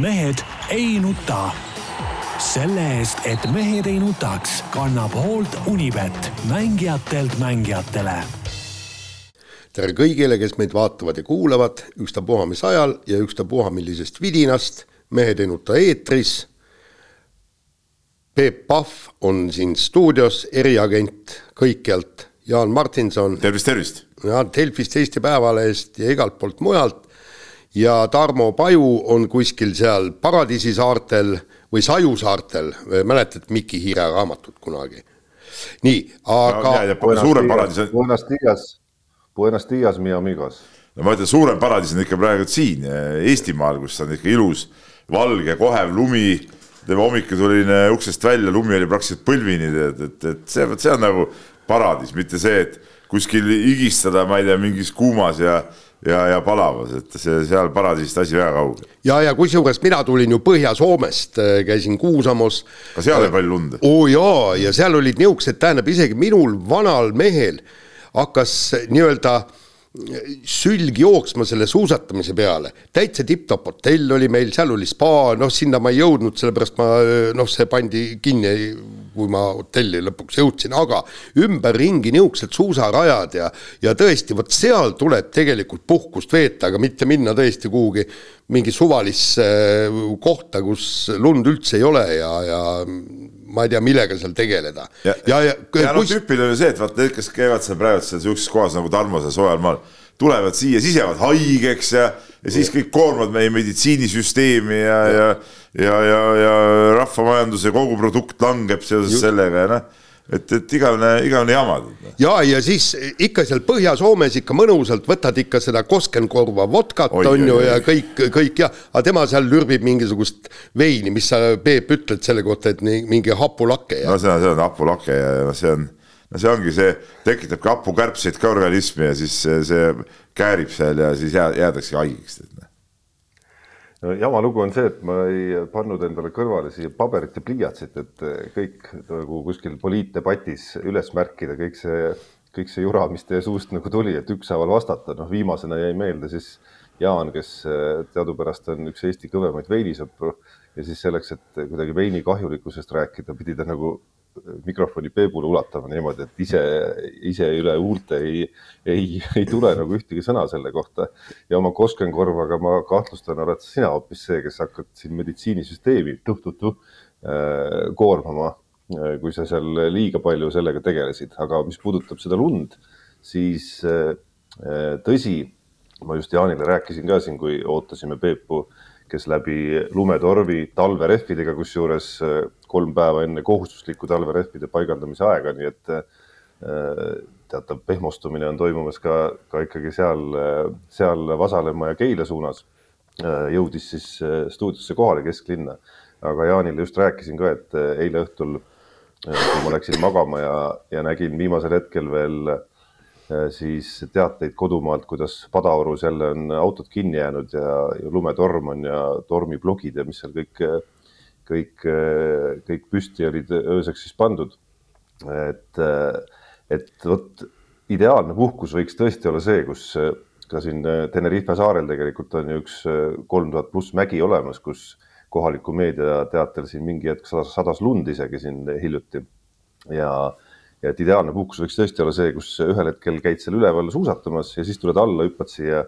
mehed ei nuta. selle eest, et mehed ei nutaks, kannab hoolt Unibet, mängijatelt mängijatele. tere kõigile, kes meid vaatavad ja kuulavad, ükstapuha mis ajal ja ükstapuha millisest vidinast. mehed ei nuta eetris. Peep Pahv on siin stuudios, eriagent kõikjalt, Jaan Martinson. tervist, tervist. ja Delfist, Eesti Päevalehest ja igalt poolt mujalt ja Tarmo Paju on kuskil seal Paradiisi saartel või Saju saartel, mäletad Miki Hiire raamatut kunagi? nii, aga no,. suurem paradiis on. Buenos dias, Buenos dias, mi amigos. no ma ütlen, suurem paradiis on ikka praegu siin Eestimaal, kus on ikka ilus valge kohev lumi. teeme hommikutuline uksest välja, lumi oli praktiliselt põlvini, et, et, et see, vot see on nagu paradiis, mitte see, et kuskil higistada, ma ei tea, mingis kuumas ja ja, ja palavas, et see seal paradiisist asi väga kaugel. ja, ja kusjuures mina tulin ju Põhja-Soomest, käisin Kuusamos. ka seal oli palju lund? oo jaa, ja seal olid niisugused, tähendab isegi minul vanal mehel hakkas nii-öelda sülg jooksma selle suusatamise peale, täitsa tipp-topp hotell oli meil, seal oli spa, noh, sinna ma ei jõudnud, sellepärast ma noh, see pandi kinni, kui ma hotelli lõpuks jõudsin, aga ümberringi niisugused suusarajad ja ja tõesti, vot seal tuleb tegelikult puhkust veeta, aga mitte minna tõesti kuhugi mingi suvalisse kohta, kus lund üldse ei ole ja, ja ma ei tea, millega seal tegeleda. ja, ja, ja, ja noh, tüüpiline on see, et vaata need, kes käivad seal praegu seal sihukeses kohas nagu Tarmo seal soojal maal, tulevad siia, siis jäävad haigeks ja, ja siis kõik koormavad meie meditsiinisüsteemi ja, ja, ja, ja, ja rahvamajanduse koguprodukt langeb seoses sellega ja noh et, et igavene, igavene jama. ja, ja siis ikka seal Põhja-Soomes ikka mõnusalt võtad ikka seda Koskenkorva vodkat oi, on ju ja kõik, kõik ja, aga tema seal lürbib mingisugust veini, mis sa, Peep, ütled selle kohta, et mingi hapulake. no see on, see on hapulake ja noh, see on, no see ongi see, tekitabki hapukärbseid ka organismi ja siis see, see käärib seal ja siis jää, jäädakse haigeks jama lugu on see, et ma ei pannud endale kõrvale siia paberit ja pliiatsit, et kõik nagu kuskil poliitdebatis üles märkida, kõik see, kõik see jura, mis teie suust nagu tuli, et ükshaaval vastata, noh, viimasena jäi meelde siis Jaan, kes teadupärast on üks Eesti kõvemaid veinisõpru ja siis selleks, et kuidagi veini kahjulikkusest rääkida, pidi ta nagu mikrofoni Peebule ulatama niimoodi, et ise, ise üle huulte ei, ei, ei tule nagu ühtegi sõna selle kohta. ja oma koskenkorvaga ma kahtlustan, oled sina hoopis see, kes hakkad siin meditsiinisüsteemi tuh-tuh-tuh äh, koormama, äh, kui sa seal liiga palju sellega tegelesid, aga mis puudutab seda lund, siis äh, tõsi, ma just Jaanile rääkisin ka siin, kui ootasime Peepu kes läbi lumetorvi talverehvidega, kusjuures äh, kolm päeva enne kohustuslikku talverehvide paigaldamise aega, nii et äh, teatav pehmostumine on toimumas ka, ka ikkagi seal, äh, seal Vasalemma ja Keila suunas. jõudis siis stuudiosse kohale kesklinna, aga Jaanile just rääkisin ka, et eile õhtul, kui ma läksin magama ja, ja nägin viimasel hetkel veel Äh, siis teateid kodumaalt, kuidas Padaorus jälle on autod kinni jäänud ja, ja lumetorm on ja tormiplogid ja mis seal kõik, kõik, kõik püsti olid ööseks siis pandud. et, et vot ideaalne puhkus võiks tõesti olla see, kus ka siin Tenerife saarel tegelikult on ju üks kolm tuhat pluss mägi olemas, kus kohaliku meedia teatel siin mingi hetk sadas, sadas lund isegi siin hiljuti ja ja et ideaalne puhkus võiks tõesti olla see, kus ühel hetkel käid seal üleval suusatamas ja siis tuled alla, hüppad siia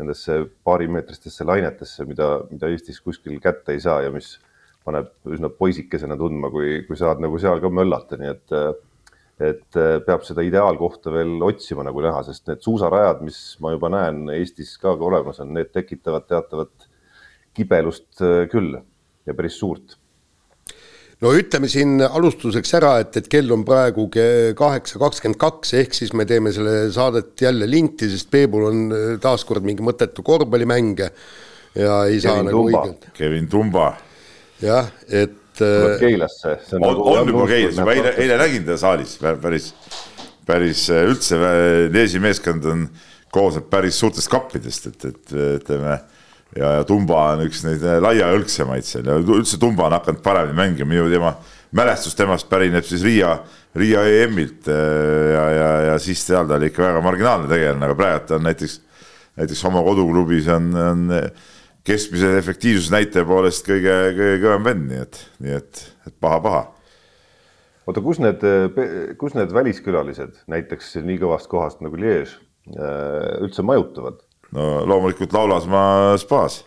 nendesse paarimeetristesse lainetesse, mida, mida Eestis kuskil kätte ei saa ja mis paneb üsna poisikesena tundma, kui, kui saad nagu seal ka möllata, nii et et peab seda ideaalkohta veel otsima nagu näha, sest need suusarajad, mis ma juba näen Eestis ka olemas on, need tekitavad teatavat kibelust küll ja päris suurt no ütleme siin alustuseks ära, et, et kell on praegu kaheksa kakskümmend kaks, ehk siis me teeme selle saadet jälle linti, sest Peebul on äh, taaskord mingi mõttetu korvpallimäng ja ei Kevin saa nagu õigelt. Kevin Tumba. jah, et. tuleb äh, Keilasse. on, on, on juba Keilas, juba eile, eile nägin teda saalis päris, päris äh, üldse, Leesi meeskond on, koosneb päris suurtest kappidest, et, et ütleme ja, ja Tumba on üks neid eh, laiaõlgsemaid seal ja üldse Tumba on hakanud paremini mängima, minu tema mälestus temast pärineb siis Riia, Riia EM-ilt eh, ja, ja, ja siis seal ta oli ikka väga marginaalne tegelane, aga praegu ta on näiteks, näiteks oma koduklubis on, on keskmise efektiivsusnäitaja poolest kõige, kõige kõvem vend, nii et, nii et, et paha-paha. oota, kus need, kus need väliskülalised näiteks nii kõvast kohast nagu Liege üldse majutavad? No loomulikult Laulasmaa spaas.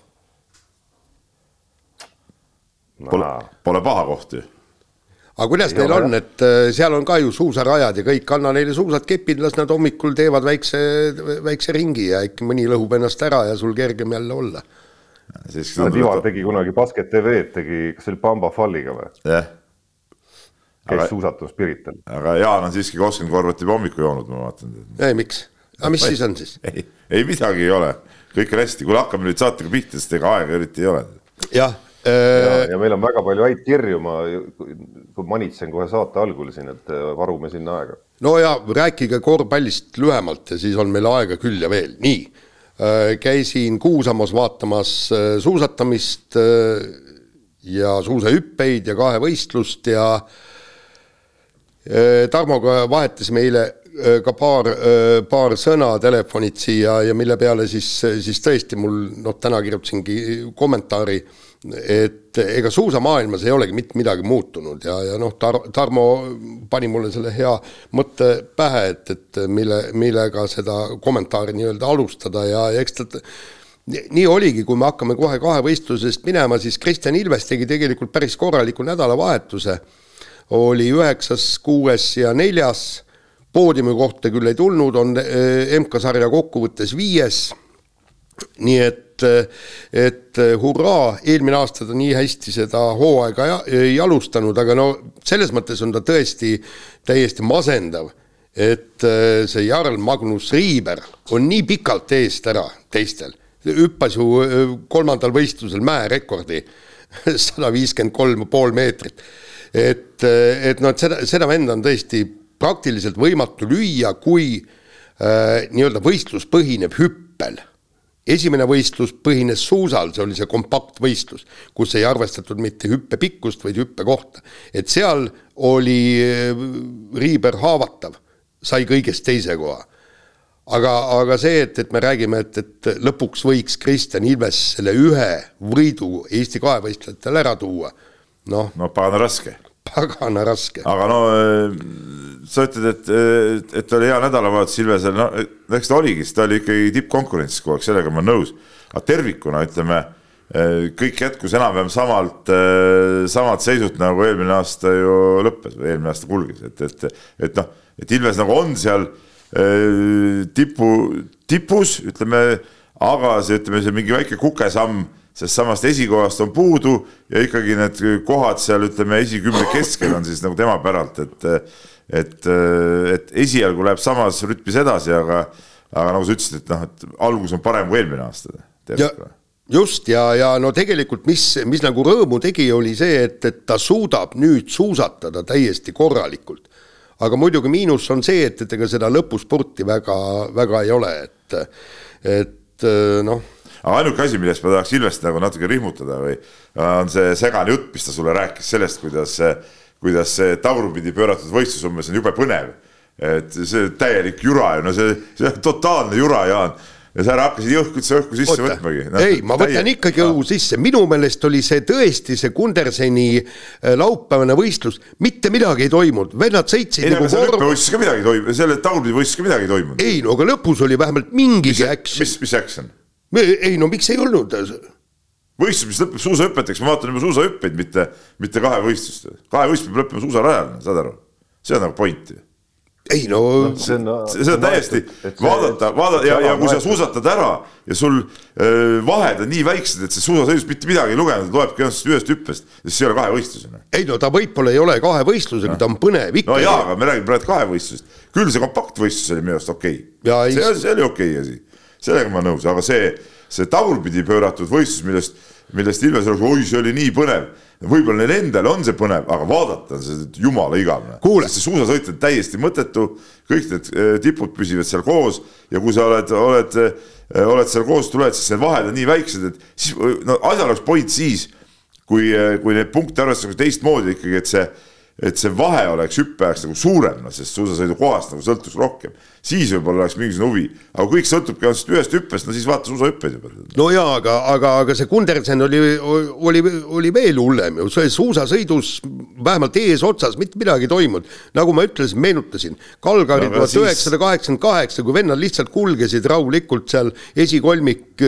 Pole, pole paha koht ju aga kuidas neil on, et äh, seal on ka ju suusarajad ja kõik, anna neile suusad kepid, las nad hommikul teevad väikse, väikse ringi ja äkki mõni lõhub ennast ära ja sul kergem jälle olla. Ivar tegi kunagi Basket TV-d, tegi, kas see oli Bamba Falliga või? jah. käis suusatamas Pirital. aga Jaan on siiski kakskümmend korvat juba hommikul joonud, ma vaatan. ei, miks? Aga mis siis on siis? ei, ei midagi ei ole, kõik on hästi, kuule hakkame nüüd saatega pihta, sest ega aega eriti ei ole. jah ja, ja meil on väga palju häid kirju, ma manitsen kohe saate algul siin, et äh, varume sinna aega. no ja rääkige korvpallist lühemalt ja siis on meil aega küll ja veel, nii. Äh, käisin Kuusamoos vaatamas äh, suusatamist ja suusahüppeid ja kahevõistlust ja Tarmoga vahetasime eile ka paar, paar sõna telefonitsi ja, ja mille peale siis, siis tõesti mul noh, täna kirjutasingi kommentaari et ega suusamaailmas ei olegi mitte midagi muutunud ja, ja noh, Tar-, Tarmo pani mulle selle hea mõtte pähe, et, et mille, millega seda kommentaari nii-öelda alustada ja, ja eks ta nii oligi, kui me hakkame kohe kahevõistlusest minema, siis Kristjan Ilves tegi tegelikult päris korraliku nädalavahetuse. oli üheksas, kuues ja neljas, poodiumi kohta küll ei tulnud, on eh, MK-sarja kokkuvõttes viies. nii et et, et hurraa, eelmine aasta ta nii hästi seda hooaega ei alustanud, aga no selles mõttes on ta tõesti täiesti masendav, et äh, see Jarl Magnus Riiber on nii pikalt eest ära teistel, hüppas ju äh, kolmandal võistlusel mäerekordi, sada viiskümmend kolm pool meetrit. et, äh, et noh, et seda, seda venda on tõesti praktiliselt võimatu lüüa, kui äh, nii-öelda võistlus põhineb hüppel esimene võistlus põhines suusal, see oli see kompaktvõistlus, kus ei arvestatud mitte hüppe pikkust, vaid hüppe kohta. et seal oli äh, Riiber haavatav, sai kõigest teise koha. aga, aga see, et, et me räägime, et, et lõpuks võiks Kristjan Ilves selle ühe võidu Eesti kahevõistlejatele ära tuua, noh. no pagana raske. pagana raske. aga no sa ütled, et, et, oli hea nädalavahetus Ilvesel, no eks ta oligi, sest ta oli ikkagi tippkonkurentsis kogu aeg, sellega ma olen nõus. aga tervikuna ütleme, kõik jätkus enam-vähem samalt, samalt seisult nagu eelmine aasta ju lõppes või eelmine aasta kulges, et, et, et noh, et Ilves nagu on seal tipu, tipus, ütleme, aga see, ütleme, see mingi väike kukesamm sest samast esikohast on puudu ja ikkagi need kohad seal ütleme esikümne keskel on siis nagu tema päralt, et et, et esialgu läheb samas rütmis edasi, aga, aga nagu sa ütlesid, et noh, et algus on parem kui eelmine aasta. just ja, ja no tegelikult, mis, mis nagu rõõmu tegi, oli see, et, et ta suudab nüüd suusatada täiesti korralikult. aga muidugi miinus on see, et, et ega seda lõpuspurti väga, väga ei ole, et, et noh aga ainuke asi, millest ma tahaks Ilvest nagu natuke rihmutada või on see segane jutt, mis ta sulle rääkis sellest, kuidas kuidas see tagurpidi pööratud võistlus umbes on jube põnev. et see täielik jura ju, no see, see on totaalne jura, Jaan ja sa hakkasid jõhku, õhku sisse Oota. võtmagi no,. ei, ma võtan täie... ikkagi õhu sisse, minu meelest oli see tõesti see Kunderseni äh, laupäevane võistlus, mitte midagi ei toimunud, vennad sõitsid. ei, nagu aga seal hüppevõistluses ka midagi ei toimunud, selle tagurpidi võistluses ka midagi ei toimunud. ei no aga lõpus oli vähemalt mingigi action. mis, mis action? ei no miks ei olnud? Võistlus, mis lõpeb suusahüpeteks, ma vaatan juba suusahüppeid, mitte, mitte kahevõistlust. kahevõistlus peab lõppema suusarajal, saad aru? see on nagu point ju ei no, no. see on, see on täiesti, vaadata, vaadata ja, ja kui sa suusatad ära ja sul öö, vahed on nii väiksed, et see suusasõidus mitte midagi ei lugenud, loebki ühest hüppest, siis see ei ole kahevõistlusena. ei no ta võib-olla ei ole kahevõistlusega no., ta on põnev ikka. no jaa, aga me räägime praegu kahevõistlusest. küll see kompaktvõistlus oli minu arust okei okay.. see, see oli okei okay asi, sellega ma olen nõus, aga see see tagurpidi pööratud võistlus, millest, millest Ilves oleks, oi, see oli nii põnev. võib-olla neil endal on see põnev, aga vaadata on see jumala igavene. see suusasõit on täiesti mõttetu, kõik need eh, tipud püsivad seal koos ja kui sa oled, oled, eh, oled seal koos tuled, siis need vahed on nii väiksed, et siis no asjal oleks point siis, kui, eh, kui neid punkte arvestatakse teistmoodi ikkagi, et see et see vahe oleks hüppe ajaks nagu suurem, noh, sest suusasõidukohast nagu sõltuks rohkem. siis võib-olla oleks mingisugune huvi, aga kõik sõltubki ainult ühest hüppest, no siis vaata suusahüppeid juba. no jaa, aga, aga, aga see Kundersen oli, oli, oli veel hullem ju, see suusasõidus vähemalt eesotsas mitte midagi ei toimunud. nagu ma ütlesin, meenutasin, Kalgari tuhat üheksasada kaheksakümmend kaheksa, kui vennad lihtsalt kulgesid rahulikult seal esikolmik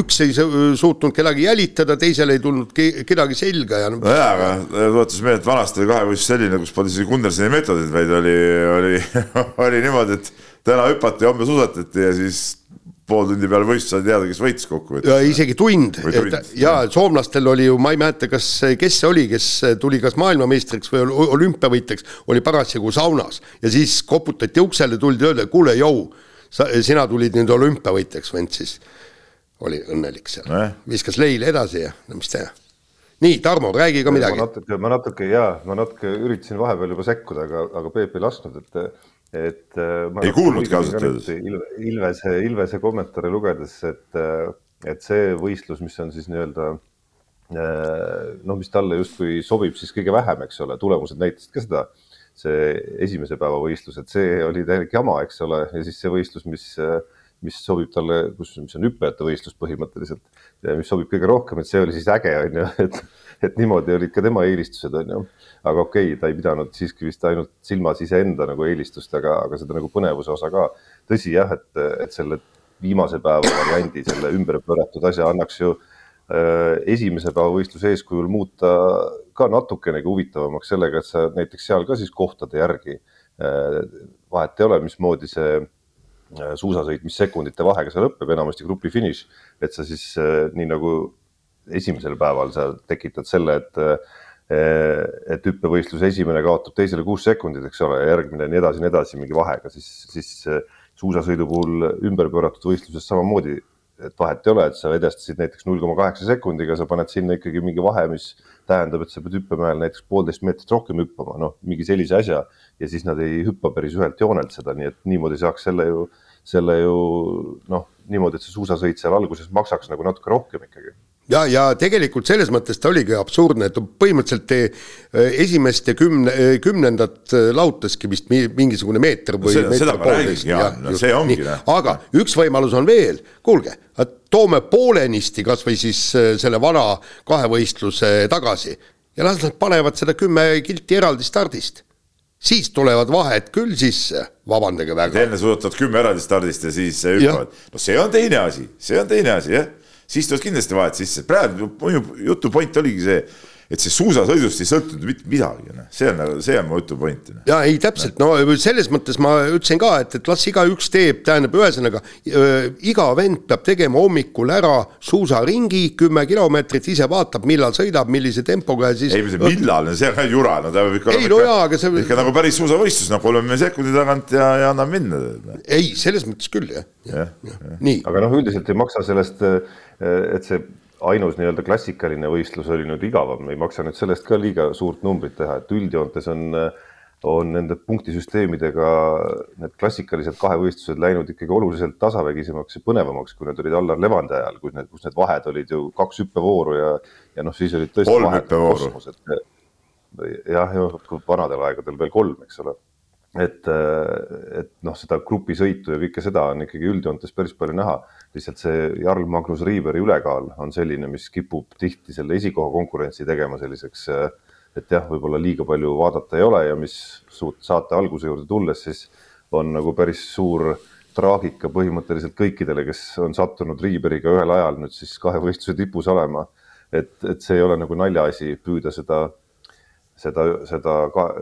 üks ei suutnud kedagi jälitada, teisel ei tulnud kedagi selga ja. nojaa, aga tuletas meelde, et vanasti oli kahevõistlus selline, kus polnud isegi Kundersoni meetodit, vaid oli, oli, oli niimoodi, et täna hüpati, homme suusatati ja siis pool tundi peale võistlust sai teada, kes võitis kokkuvõttes. ja isegi tund, tund., ja soomlastel oli ju, ma ei mäleta, kas, kes see oli, kes tuli kas maailmameistriks või olümpiavõitjaks, oli parasjagu saunas ja siis koputati uksele, tuldi öelda, kuule, jõu, sina tulid nüüd olümpiavõitjaks, vend siis oli õnnelik seal nee., viskas leile edasi ja no mis teha. nii, Tarmo, räägi ka midagi. ma natuke, ma natuke ja ma natuke üritasin vahepeal juba sekkuda, aga, aga Peep ei lasknud, et, et. Äh, ei kuulnudki ausalt öeldes. Ilvese, Ilvese kommentaare lugedes, et, et see võistlus, mis on siis nii-öelda noh, mis talle justkui sobib siis kõige vähem, eks ole, tulemused näitasid ka seda see esimese päeva võistlus, et see oli täielik jama, eks ole, ja siis see võistlus, mis äh, mis sobib talle, kus, mis on hüppajate võistlus põhimõtteliselt, mis sobib kõige rohkem, et see oli siis äge, on ju, et, et niimoodi olid ka tema eelistused, on ju. aga okei okay,, ta ei pidanud siiski vist ainult silmas iseenda nagu eelistust, aga, aga seda nagu põnevuse osa ka. tõsi jah, et, et selle viimase päeva variandi, selle ümberpööratud asja annaks ju äh, esimese päeva võistluse eeskujul muuta ka natukenegi huvitavamaks sellega, et sa näiteks seal ka siis kohtade järgi äh, vahet ei ole, mismoodi see suusasõit, mis sekundite vahega see lõpeb, enamasti grupi finiš, et sa siis äh, nii nagu esimesel päeval sa tekitad selle, et äh, et hüppevõistluse esimene kaotab teisele kuus sekundit, eks ole, järgmine nii edasi, nii edasi mingi vahega, siis, siis suusasõidu puhul ümber pööratud võistluses samamoodi, et vahet ei ole, et sa edestasid näiteks null koma kaheksa sekundiga, sa paned sinna ikkagi mingi vahe, mis tähendab, et sa pead hüppemäel näiteks poolteist meetrit rohkem hüppama, noh, mingi sellise asja ja siis nad ei hüppa päris ühelt joonelt seda, nii et niimoodi saaks selle ju selle ju noh, niimoodi, et see suusasõit seal alguses maksaks nagu natuke rohkem ikkagi ja, ja tegelikult selles mõttes ta oligi absurdne, et põhimõtteliselt te äh, esimest ja kümne, äh, kümnendat äh, lahutaski vist mingisugune meeter või no. räägingi, jaa, no see ongi. aga üks võimalus on veel, kuulge, toome poolenisti kasvõi siis selle vana kahevõistluse tagasi ja las nad panevad seda kümme kilti eraldi stardist siis tulevad vahed küll sisse, vabandage väga. enne suudavad kümme eraldi stardist ja siis hüppavad. no see on teine asi, see on teine asi, jah. Siis tulevad kindlasti vahed sisse, praegu jutu point oligi see et see suusasõidust ei sõltunud mitte midagi, noh, see on, see on mu jutu point. Noh. ja ei, täpselt, no selles mõttes ma ütlesin ka, et, et las igaüks teeb, tähendab, ühesõnaga äh, iga vend peab tegema hommikul ära suusaringi kümme kilomeetrit, ise vaatab, millal sõidab, millise tempoga ja siis. ei, see millal, see on ka jura, no ta peab ikka. ei no jaa, aga see. ikka nagu päris suusavõistlus, noh, kolmekümne sekundi tagant ja, ja annab minna. ei, selles mõttes küll jah ja, ja. ja.. nii. aga noh, üldiselt ei maksa sellest, et see ainus nii-öelda klassikaline võistlus oli nüüd igavam, ei maksa nüüd sellest ka liiga suurt numbrit teha, et üldjoontes on, on nende punktisüsteemidega need klassikalised kahevõistlused läinud ikkagi oluliselt tasavägisemaks ja põnevamaks, kui need olid Allar Levandi ajal, kus need, kus need vahed olid ju kaks hüppevooru ja, ja noh, siis olid tõesti kolm hüppevooru. jah, vanadel aegadel veel kolm, eks ole et, et noh, seda grupisõitu ja kõike seda on ikkagi üldjoontes päris palju näha. Lihtsalt see Jarl Magnus Riiveri ülekaal on selline, mis kipub tihti selle esikoha konkurentsi tegema selliseks, et jah, võib-olla liiga palju vaadata ei ole ja mis suut-, saate alguse juurde tulles, siis on nagu päris suur traagika põhimõtteliselt kõikidele, kes on sattunud Riiveriga ühel ajal nüüd siis kahe võistluse tipus olema. et, et see ei ole nagu naljaasi püüda seda seda, seda,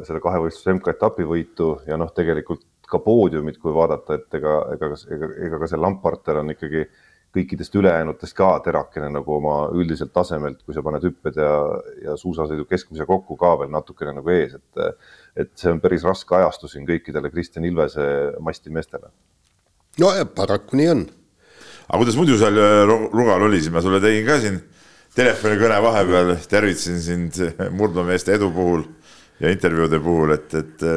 seda kahevõistluse MK-etapi võitu ja noh, tegelikult ka poodiumit, kui vaadata, et ega, ega, ega, ega ka see Lamparter on ikkagi kõikidest ülejäänutest ka terakene nagu oma üldiselt tasemelt, kui sa paned hüpped ja, ja suusasõidu keskmise kokku ka veel natukene nagu ees, et, et see on päris raske ajastu siin kõikidele Kristjan Ilvese mastimeestele. nojah, paraku nii on. aga kuidas muidu seal Rugal oli, siis ma sulle tegin ka siin telefonikõne vahepeal, tervitasin sind murdmameeste edu puhul ja intervjuude puhul, et, et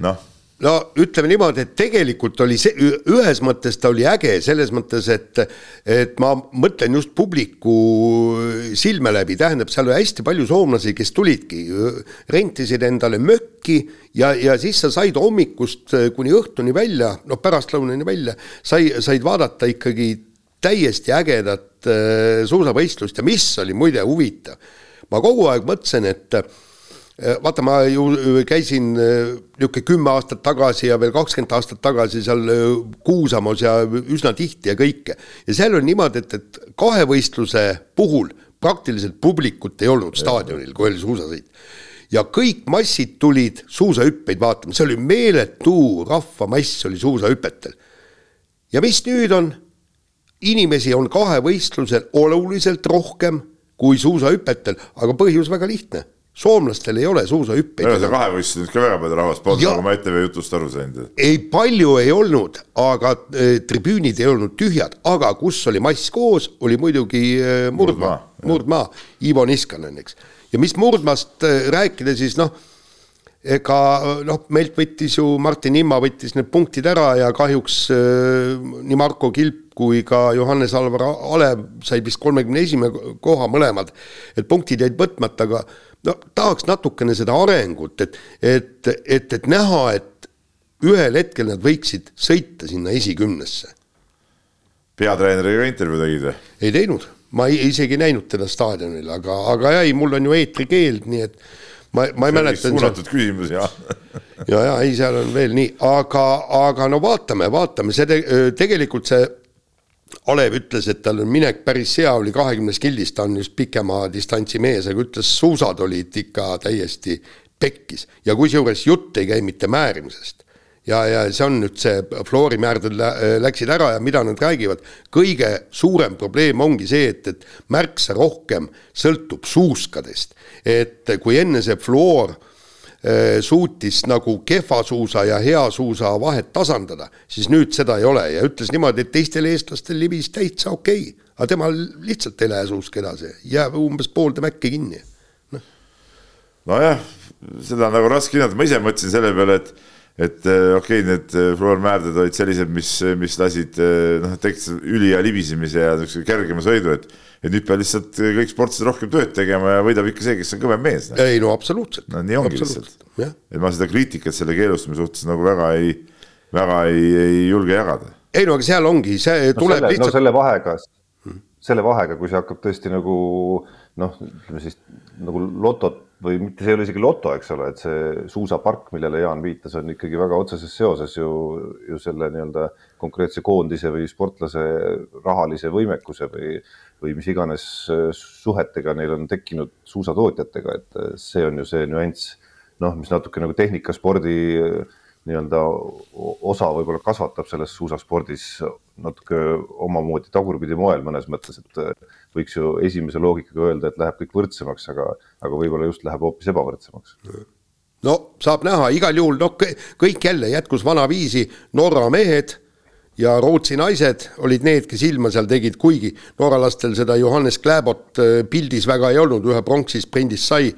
noh. No ütleme niimoodi, et tegelikult oli see, ühes mõttes ta oli äge, selles mõttes, et, et ma mõtlen just publiku silme läbi, tähendab, seal oli hästi palju soomlasi, kes tulidki, rentisid endale mökki ja, ja siis sa said hommikust kuni õhtuni välja, noh, pärastlõunani välja, sai, said vaadata ikkagi täiesti ägedat äh, suusavõistlust ja mis oli muide huvitav. ma kogu aeg mõtlesin, et äh, vaata, ma ju käisin äh, niisugune kümme aastat tagasi ja veel kakskümmend aastat tagasi seal Kuusamoos ja üsna tihti ja kõike. ja seal oli niimoodi, et, et kahevõistluse puhul praktiliselt publikut ei olnud staadionil, kui oli suusasõit. ja kõik massid tulid suusahüppeid vaatama, see oli meeletu rahvamass oli suusahüpetel. ja mis nüüd on? inimesi on kahevõistlusel oluliselt rohkem kui suusahüpetel, aga põhjus väga lihtne soomlastel ei ole suusahüppeid. ei ole see kahevõistlus nüüd ka väga palju rahvast polnud, nagu ma ETV jutust aru sain. ei, palju ei olnud, aga äh, tribüünid ei olnud tühjad, aga kus oli mass koos, oli muidugi äh, murdmaa, murdmaa, Ivo Niskanen, eks. ja mis murdmaast äh, rääkida, siis noh ega noh, meilt võttis ju Martin Imma võttis need punktid ära ja kahjuks nii Marko Kilp kui ka Johannes Alvar Alev said vist kolmekümne esimene koha mõlemad. et punktid jäid võtmata, aga no tahaks natukene seda arengut, et, et, et, et näha, et ühel hetkel nad võiksid sõita sinna esikümnesse. peatreeneriga intervjuu tegid või? ei teinud, ma ei, isegi näinud teda staadionil, aga, aga ei, mul on ju eetrikeeld, nii et ma, ma ei mäleta. suunatud küsimus, jah ja, ja ei, seal on veel nii, aga, aga no vaatame, vaatame, see te, tegelikult see Alev ütles, et tal on minek päris hea, oli kahekümnes kildis, ta on just pikema distantsi mees, aga ütles, suusad olid ikka täiesti pekkis. Ja kusjuures jutt ei käi mitte määrimisest. Ja, ja see on nüüd see, floorimäärded läksid ära ja mida nad räägivad, kõige suurem probleem ongi see, et, et märksa rohkem sõltub suuskadest. Et kui enne see fluoor äh, suutis nagu kehva suusa ja hea suusa vahet tasandada, siis nüüd seda ei ole. Ja ütles niimoodi, et teistel eestlastel libis täitsa okei okay., aga temal lihtsalt ei lähe suusk edasi, jääb umbes poolde mäkke kinni. No.. nojah, seda on nagu raske hinnata, ma ise mõtlesin selle peale, et et äh, okei okay,, need äh, fluormäärded olid sellised, mis, mis lasid noh, tekitasid ülihea libisemise ja niisuguse kergema sõidu, et et nüüd peab lihtsalt kõik sportlased rohkem tööd tegema ja võidab ikka see, kes on kõvem mees. ei no absoluutselt. no nii ongi lihtsalt. et ma seda kriitikat selle keelustamise suhtes nagu väga ei, väga ei, ei julge jagada. ei no aga seal ongi, see tuleb no selle, lihtsalt. no selle vahega, selle vahega, kui see hakkab tõesti nagu noh, ütleme siis nagu lotot või mitte, see ei ole isegi loto, eks ole, et see suusapark, millele Jaan viitas, on ikkagi väga otseses seoses ju, ju selle nii-öelda konkreetse koondise või sportlase rahalise võimekuse või või mis iganes äh, suhetega. Neil on tekkinud suusatootjatega, et äh, see on ju see nüanss, noh, mis natuke nagu tehnikaspordi äh, nii-öelda osa võib-olla kasvatab selles suusaspordis natuke omamoodi tagurpidi moel mõnes mõttes, et võiks ju esimese loogikaga öelda, et läheb kõik võrdsemaks, aga, aga võib-olla just läheb hoopis ebavõrdsemaks. no saab näha, igal juhul noh, kõik jälle jätkus vanaviisi, Norra mehed ja Rootsi naised olid need, kes ilma seal tegid, kuigi norralastel seda Johannes Kläbot äh, pildis väga ei olnud, ühe pronksi sprindis sai,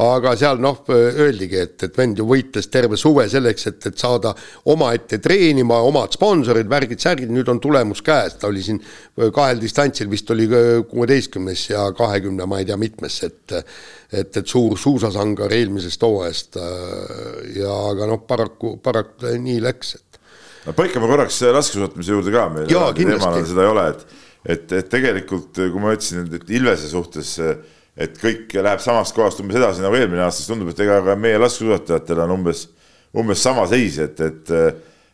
aga seal noh, öeldigi, et, et vend ju võitles terve suve selleks, et, et saada omaette treenima, omad sponsorid, värgid-särgid, nüüd on tulemus käes, ta oli siin äh, kahel distantsil vist oli äh, kuueteistkümnes ja kahekümne, ma ei tea, mitmes, et et, et suur suusasangar eelmisest hooajast ja aga noh, paraku, paraku nii läks, et no põikame korraks laskesuusatamise juurde ka, meil teemal seda ei ole, et, et, et tegelikult kui ma ütlesin, et Ilvese suhtes, et kõik läheb samast kohast umbes edasi nagu eelmine aasta, siis tundub, et ega ka meie laskesuusatajatel on umbes, umbes sama seis, et, et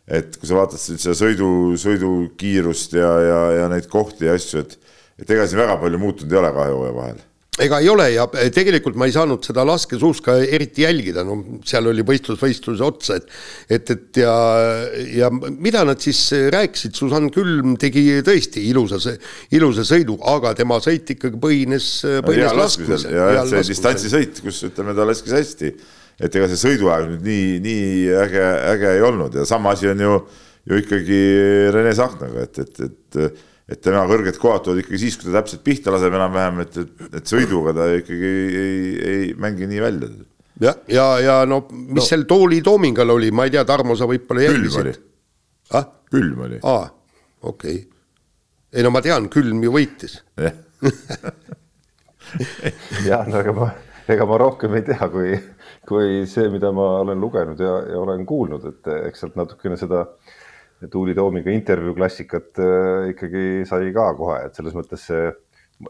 et kui sa vaatad seda sõidu, sõidukiirust ja, ja, ja neid kohti ja asju, et et ega siin väga palju muutunud ei ole kahe hooaja vahel ega ei ole ja eh, tegelikult ma ei saanud seda laskesuuska eriti jälgida, no seal oli võistlus võistluse otsa, et et, et ja, ja mida nad siis rääkisid, Susann Külm tegi tõesti ilusa, ilusa sõidu, aga tema sõit ikkagi põhines, põhines laskmisel. ja, ja see distantsisõit, kus ütleme, ta laskis hästi, et ega see sõiduaeg nüüd nii, nii äge, äge ei olnud. Ja sama asi on ju, ju ikkagi Rene Sahtnaga, et, et, et et tema kõrged kohad tulevad ikkagi siis, kui ta täpselt pihta laseb enam-vähem, et, et, et sõiduga ta ikkagi ei, ei, ei mängi nii välja. jah, ja, ja, ja no mis no. seal Tooli Toomingal oli, ma ei tea, Tarmo, sa võib-olla jälgisid. ah? külm oli. aa, okei okay.. ei no ma tean, külm ju võitis. jah, no aga ma, ega ma rohkem ei tea, kui, kui see, mida ma olen lugenud ja, ja olen kuulnud, et eks sealt natukene seda Tuuli Toomiga intervjuu klassikat äh, ikkagi sai ka kohe, et selles mõttes see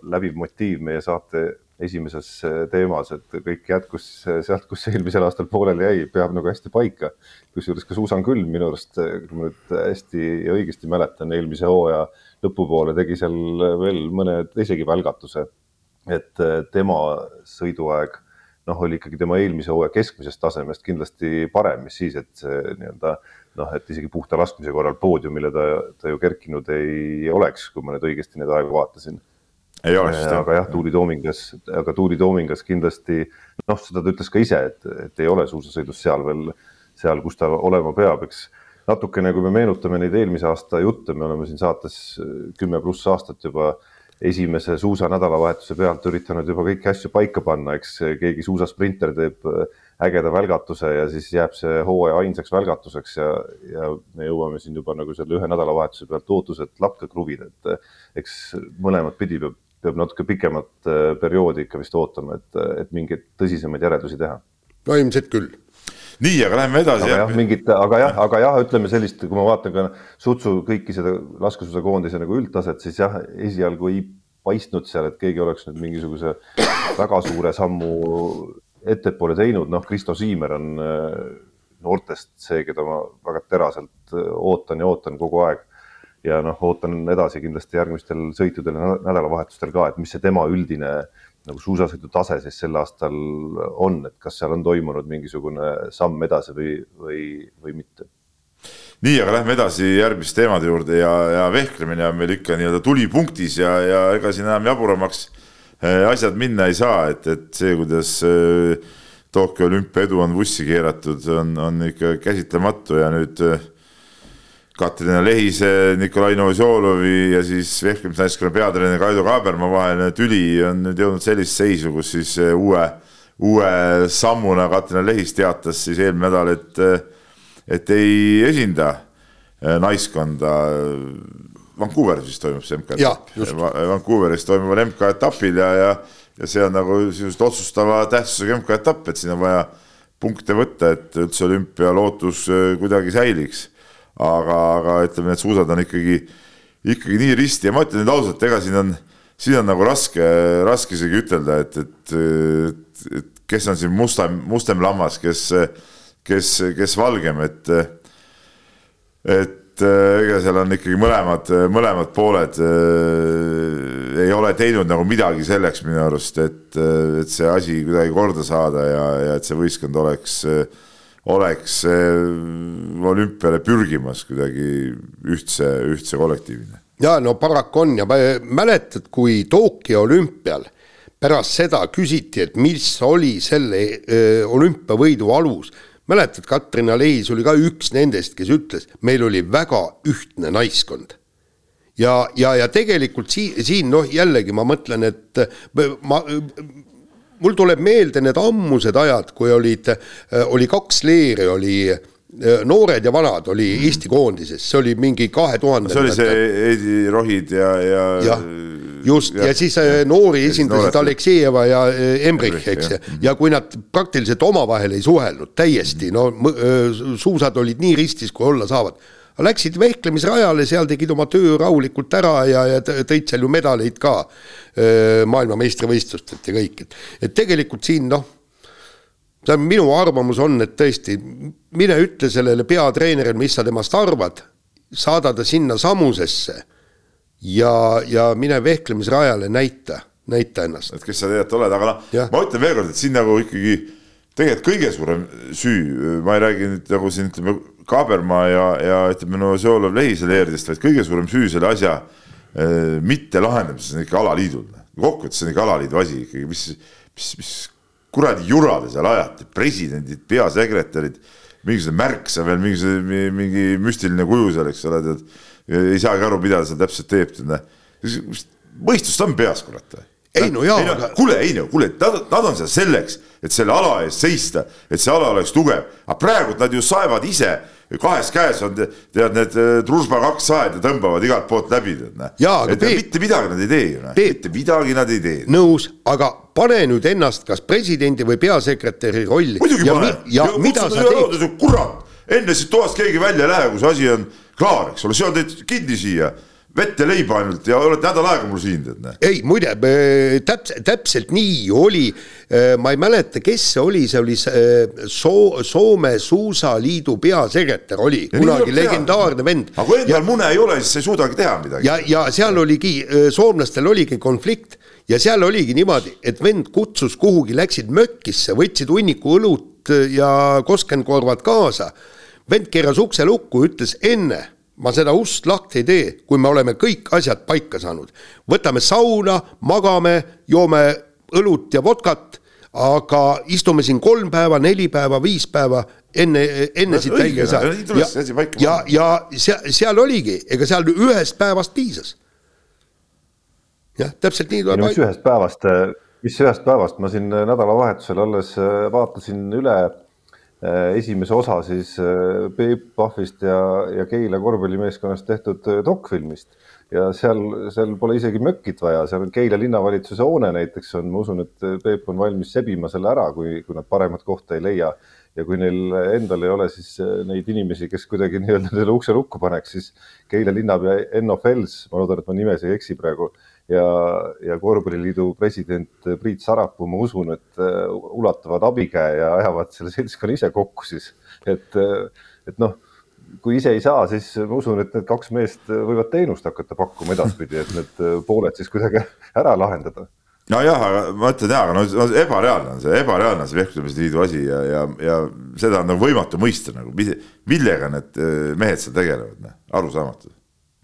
läbiv motiiv meie saate esimeses äh, teemas, et kõik jätkus äh, sealt, kus eelmisel aastal pooleli jäi, peab nagu hästi paika. kusjuures ka Suusan Külm minu arust, kui ma nüüd hästi ja õigesti mäletan, eelmise hooaja lõpupoole tegi seal veel mõne teisegi välgatuse. et tema sõiduaeg noh, oli ikkagi tema eelmise hooaja keskmisest tasemest kindlasti parem, mis siis, et see nii-öelda noh, et isegi puhta laskmise korral poodiumile ta, ta ju kerkinud ei oleks, kui ma nüüd õigesti neid aegu vaatasin. Ei oleks jah. aga jah, Tuuli Toomingas, aga Tuuli Toomingas kindlasti noh, seda ta ütles ka ise, et, et ei ole suusasõidus seal veel seal, kus ta olema peab, eks. Natukene, kui me meenutame neid eelmise aasta jutte, me oleme siin saates kümme pluss aastat juba esimese suusanädalavahetuse pealt üritanud juba kõiki asju paika panna, eks. Keegi suusasprinter teeb ägeda välgatuse ja siis jääb see hooaja ainsaks välgatuseks ja, ja me jõuame siin juba nagu selle ühe nädalavahetuse pealt ootused lakke kruvida, et eks mõlemat pidi peab peab natuke pikemat äh, perioodi ikka vist ootama, et, et mingeid tõsisemaid järeldusi teha. no ilmselt küll. nii, aga läheme edasi. aga jah, mingit, aga jah, aga jah, ütleme sellist, kui ma vaatan ka Sutsu kõiki seda laskesuusakoondise nagu üldtaset, siis jah, esialgu ei paistnud seal, et keegi oleks nüüd mingisuguse väga suure sammu ettepoole teinud, noh, Kristo Siimer on äh, noortest see, keda ma väga teraselt äh, ootan ja ootan kogu aeg. Ja noh, ootan edasi kindlasti järgmistel sõitudel ja nädalavahetustel ka, et mis see tema üldine nagu suusasõidu tase siis sel aastal on, et kas seal on toimunud mingisugune samm edasi või, või, või mitte. Nii, aga lähme edasi järgmiste teemade juurde ja, ja vehklemine on meil ikka nii-öelda tulipunktis ja, ja ega siin enam jaburamaks äh, asjad minna ei saa, et, et see, kuidas äh, Tokyo olümpia edu on vussi keeratud, on, on ikka käsitlematu ja nüüd äh, Katrina Lehise, Nikolai Novosjolovi ja siis vehklemisnaiskonna peatreener Kaido Kaaberma vaheline tüli on nüüd jõudnud sellisesse seisu, kus siis uue, uue sammuna Katrina Lehis teatas siis eelmine nädal, et, et ei esinda äh, naiskonda. Vancouveris vist toimub see MK-etapp. Vancouveris toimuval MK-etapil ja, ja, ja see on nagu sisuliselt otsustava tähtsusega MK-etapp, et siin on vaja punkte võtta, et üldse olümpia lootus äh, kuidagi säiliks aga, aga ütleme, need suusad on ikkagi, ikkagi nii risti ja ma ütlen nüüd ausalt, ega siin on, siin on nagu raske, raske isegi ütelda, et, et, et, et kes on siin mustem, mustem lammas, kes, kes, kes valgem, et, et ega seal on ikkagi mõlemad, mõlemad pooled äh, ei ole teinud nagu midagi selleks minu arust, et, et see asi kuidagi korda saada ja, ja et see võistkond oleks äh, oleks olümpiale pürgimas kuidagi ühtse, ühtse kollektiivina. ja no paraku on ja mäletad, kui Tokyo olümpial pärast seda küsiti, et mis oli selle öö, olümpiavõidu alus. Mäletad, Katrin Aleis oli ka üks nendest, kes ütles, meil oli väga ühtne naiskond ja, ja, ja tegelikult siin, siin noh, jällegi ma mõtlen, et ma mul tuleb meelde need ammused ajad, kui olid, äh, oli kaks leeri, oli äh, noored ja vanad oli Eesti koondises, see oli mingi kahe tuhande. see oli see Heidi Rohid ja, ja. jah, just ja, siis äh, noori esindasid. Aleksejeva ja Embrich, eks. ju, ja kui nad praktiliselt omavahel ei suhelnud täiesti, no suusad olid nii ristis, kui olla saavad. Läksid vehklemisrajale, seal tegid oma töö rahulikult ära ja, ja tõid seal ju medaleid ka maailmameistrivõistlustelt ja kõik, et, et tegelikult siin noh, tähendab, minu arvamus on, et tõesti, mine ütle sellele peatreenerile, mis sa temast arvad, saada ta sinna samusesse ja, ja mine vehklemisrajale, näita, näita ennast. et kes sa tegelikult oled, aga noh, ma ütlen veelkord, et siin nagu ikkagi tegelikult kõige suurem süü, ma ei räägi nüüd nagu siin ütleme Kaabermaa ja, ja ütleme Novosjolov Lehise leeridest, vaid kõige suurem süü selle asja äh, mitte lahendamises on ikka alaliidul. kokkuvõttes on ikka alaliidu asi ikkagi, mis, mis, mis kuradi jura te seal ajate, presidendid, peasekretärid, mingisugune märksa veel, mingisugune mingi müstiline kuju seal, eks ole, tead. Ei saagi aru, mida ta seal täpselt teeb, mõistust on peas, kurat Ei no jaa, aga- kuule, ei no kuule, nad, nad on seal selleks, et selle ala eest seista, et see ala oleks tugev, aga praegu nad ju saevad ise kahes käes on te- tead need eh, Druzhba kaks saed ja tõmbavad igalt poolt läbi, tead näe. Et Peep- mitte midagi nad ei tee ju, mitte midagi nad ei tee. nõus, aga pane nüüd ennast kas presidendi või peasekretäri rolli. muidugi ja, pane. mi- ja mida sa teed? kurat, enne siit toast keegi välja ei lähe, kui see asi on klaar, eks ole, on teid kinni siia, vett ja leiba ainult ja olete nädal aega mul siin, tead näe. ei, muide, täpselt, täpselt nii oli. ma ei mäleta, kes see oli, see oli see Soo-, Soome Suusaliidu peasekretär oli Ja kunagi tuleb teha. legendaarne vend. aga kui endal mune ei ole, siis ei suudagi teha midagi. ja, ja seal oligi, soomlastel oligi konflikt ja seal oligi niimoodi, et vend kutsus kuhugi, läksid mökkisse, võtsid hunniku õlut ja koskenkorvad kaasa. Vend keeras ukse lukku, ütles enne ma seda ust lahti ei tee, kui me oleme kõik asjad paika saanud. võtame sauna, magame, joome õlut ja vodkat, aga istume siin kolm päeva, neli päeva, viis päeva enne, enne No siit välja ei saa. ja, panna. ja seal, seal oligi, ega seal ühest päevast piisas. jah, täpselt nii tuleb mis ühest päevast, mis ühest päevast, ma siin nädalavahetusel alles äh, vaatasin üle äh, esimese osa siis äh, Peep Pahvist ja, ja Keila korvpallimeeskonnast tehtud äh, dokfilmist ja seal, seal pole isegi mökkit vaja, seal on Keila linnavalitsuse hoone näiteks on, ma usun, et Peep on valmis sebima selle ära, kui, kui nad paremat kohta ei leia. ja kui neil endal ei ole siis äh, neid inimesi, kes kuidagi nii-öelda selle ukse lukku paneks, siis Keila linnapea Enno Fels, ma loodan, et ma nimes ei eksi praegu, ja, ja korvpalliliidu president Priit Sarapuu, ma usun, et äh, ulatavad abikäe ja ajavad selle seltskonna ise kokku siis, et, et noh kui ise ei saa, siis ma usun, et need kaks meest võivad teenust hakata pakkuma edaspidi, et need pooled siis kuidagi ära lahendada. nojah, aga ma ütlen jaa, aga no, ebareaalne on see, ebareaalne on see vehklemise liidu asi ja, ja, ja seda on nagu võimatu mõista nagu, millega need eh, mehed seal tegelevad, noh, arusaamatu,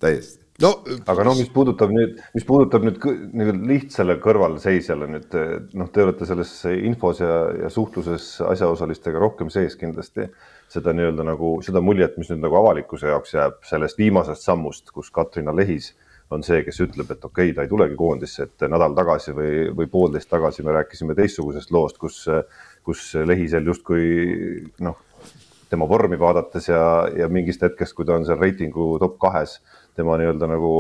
täiesti. No aga no mis puudutab nüüd, mis puudutab nüüd nii-öelda lihtsale kõrvalseisjale nüüd noh, te olete selles infos ja, ja suhtluses asjaosalistega rohkem sees kindlasti. Seda nii-öelda nagu seda muljet, mis nüüd nagu avalikkuse jaoks jääb sellest viimasest sammust, kus Katrina Lehis on see, kes ütleb, et okei okay,, ta ei tulegi koondisse, et nädal tagasi või, või poolteist tagasi me rääkisime teistsugusest loost, kus, kus Lehisel justkui noh, tema vormi vaadates ja, ja mingist hetkest, kui ta on seal reitingu top kahes, tema nii-öelda nagu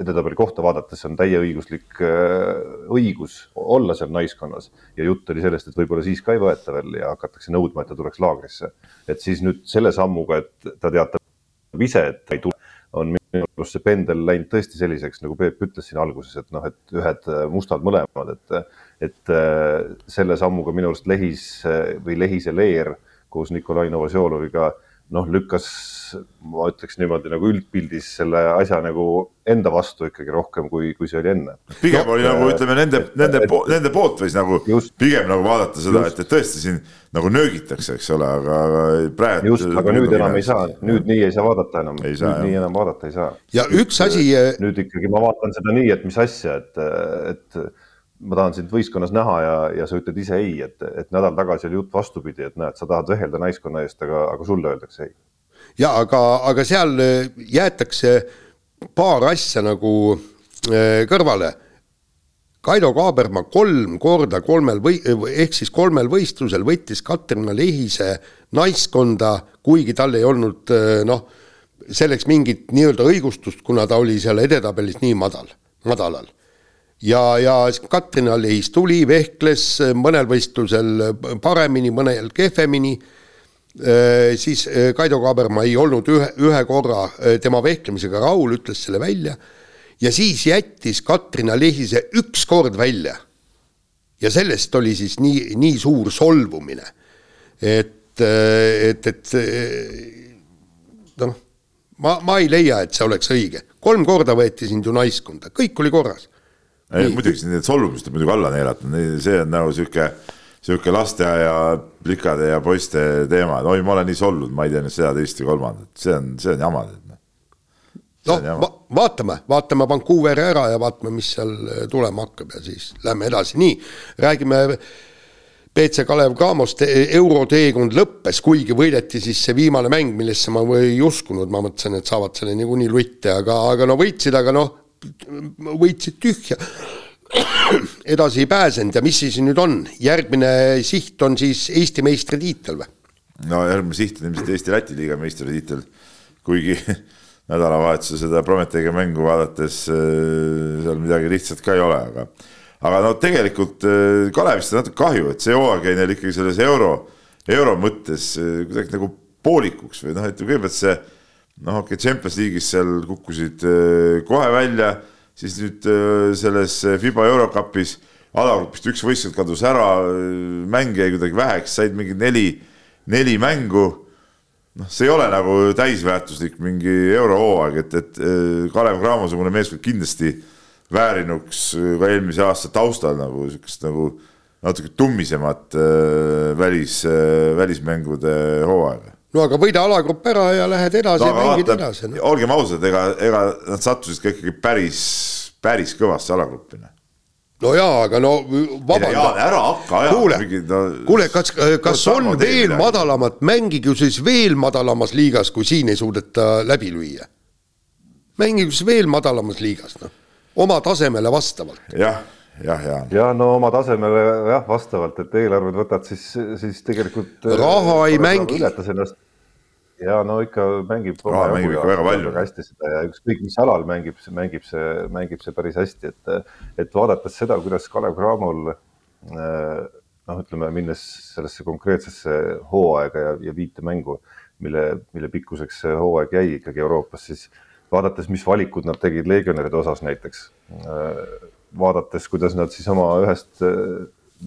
edetabeli kohta vaadates on täieõiguslik äh, õigus olla seal naiskonnas ja jutt oli sellest, et võib-olla siis ka ei võeta veel ja hakatakse nõudma, et ta tuleks laagrisse. et siis nüüd selle sammuga, et ta teatab ise, et ta ei tule, on minu arust see pendel läinud tõesti selliseks, nagu Peep ütles siin alguses, et noh, et ühed mustad mõlemad, et, et äh, selle sammuga minu arust Lehis äh, või Lehise Leer koos Nikolai Novosjoloviga noh, lükkas, ma ütleks niimoodi nagu üldpildis selle asja nagu enda vastu ikkagi rohkem, kui, kui see oli enne. pigem no, oli nagu ütleme nende, nende, nende poolt võis nagu Just. pigem nagu vaadata seda, et, et tõesti siin nagu nöögitakse, eks ole, aga aga praegu. just, aga nüüd enam ei saa, nüüd nii ei saa vaadata enam, Ei nüüd saa, jah. nii enam vaadata ei saa. ja üks asi, nüüd ikkagi ma vaatan seda nii, et mis asja, et, et ma tahan sind võistkonnas näha ja, ja sa ütled ise ei, et, et nädal tagasi oli jutt vastupidi, et näed, sa tahad vehelda naiskonna eest, aga, aga sulle öeldakse ei. ja aga, aga seal äh, jäetakse paar asja nagu äh, kõrvale. Kaido Kaaberma kolm korda kolmel või ehk siis kolmel võistlusel võttis Katrina Lehise naiskonda, kuigi tal ei olnud äh, noh, selleks mingit nii-öelda õigustust, kuna ta oli seal edetabelis nii madal, madalal. Ja, ja Katrina Lehis tuli, vehkles mõnel võistlusel paremini, mõnel kehvemini Äh, siis äh, Kaido Kaaberma ei olnud ühe, ühe korra äh, tema vehklemisega rahul, ütles selle välja. ja siis jättis Katrina Lehise üks kord välja. ja sellest oli siis nii, nii suur solvumine. et, et, et noh, ma, ma ei leia, et see oleks õige. kolm korda võeti sind ju naiskonda, kõik oli korras. Ei muidugi need solvumist on muidugi alla neelatud, see on nagu sihuke, sihuke lasteaia plikade ja poiste teema, et oi, ma olen nii solvunud, ma ei tea nüüd seda, teist või kolmandat, see on, see on jama. noh. Va, vaatame, vaatame Vancouveri ära ja vaatame, mis seal tulema hakkab ja siis lähme edasi, nii räägime. BC Kalev Cramost euroteekond lõppes, kuigi võideti siis see viimane mäng, millesse ma ei uskunud, ma mõtlesin, et saavad selle niikuinii lutti, aga, aga no võitsid, aga noh, võitsid tühja. edasi ei pääsenud ja mis siis nüüd on, järgmine siht on siis Eesti meistritiitel või? no järgmine siht on ilmselt Eesti-Läti liiga meistritiitel, kuigi nädalavahetuse seda Prometeiga mängu vaadates äh, seal midagi lihtsat ka ei ole, aga aga no tegelikult äh, Kalevist on natuke kahju, et see hooaeg jäi neil ikkagi selles euro, euro mõttes äh, kuidagi nagu poolikuks või noh, et kõigepealt see noh, okei okay,, Champions League'is seal kukkusid kohe välja, siis nüüd selles Fiba Eurocupis alagrupist üks võistkond kadus ära, mänge jäi kuidagi väheks, said mingi neli, neli mängu noh, see ei ole nagu täisväärtuslik mingi eurohooaeg, et, et Kalev Cramo-sugune meeskond kindlasti väärinuks ka eelmise aasta taustal nagu sihukest nagu natuke tummisemat äh, välis äh,, välismängude hooaega. No aga võida alagrupp ära ja lähed edasi no, ja mängid vaata, edasi no.. olgem ausad, ega, ega nad sattusid ka ikkagi päris, päris kõvasse alagruppi no jaa, aga no vabanda. ära hakka ajama. kuule no,, kuule, kas, kas on veel midagi. madalamat, mängige siis veel madalamas liigas, kui siin ei suudeta läbi lüüa. mängige siis veel madalamas liigas, noh, oma tasemele vastavalt. jah, jah, ja. ja no oma tasemele jah, vastavalt, et eelarved võtad siis, siis tegelikult. raha ei mängi. ületas ennast ja no ikka mängib. mängib ikka väga palju. hästi seda ja ükskõik mis alal mängib, mängib see, mängib see päris hästi, et, et vaadates seda, kuidas Kalev Cramol noh, ütleme minnes sellesse konkreetsesse hooaega ja, ja viite mängu, mille, mille pikkuseks see hooaeg jäi ikkagi Euroopas, siis vaadates, mis valikud nad tegid legionäride osas näiteks, vaadates, kuidas nad siis oma ühest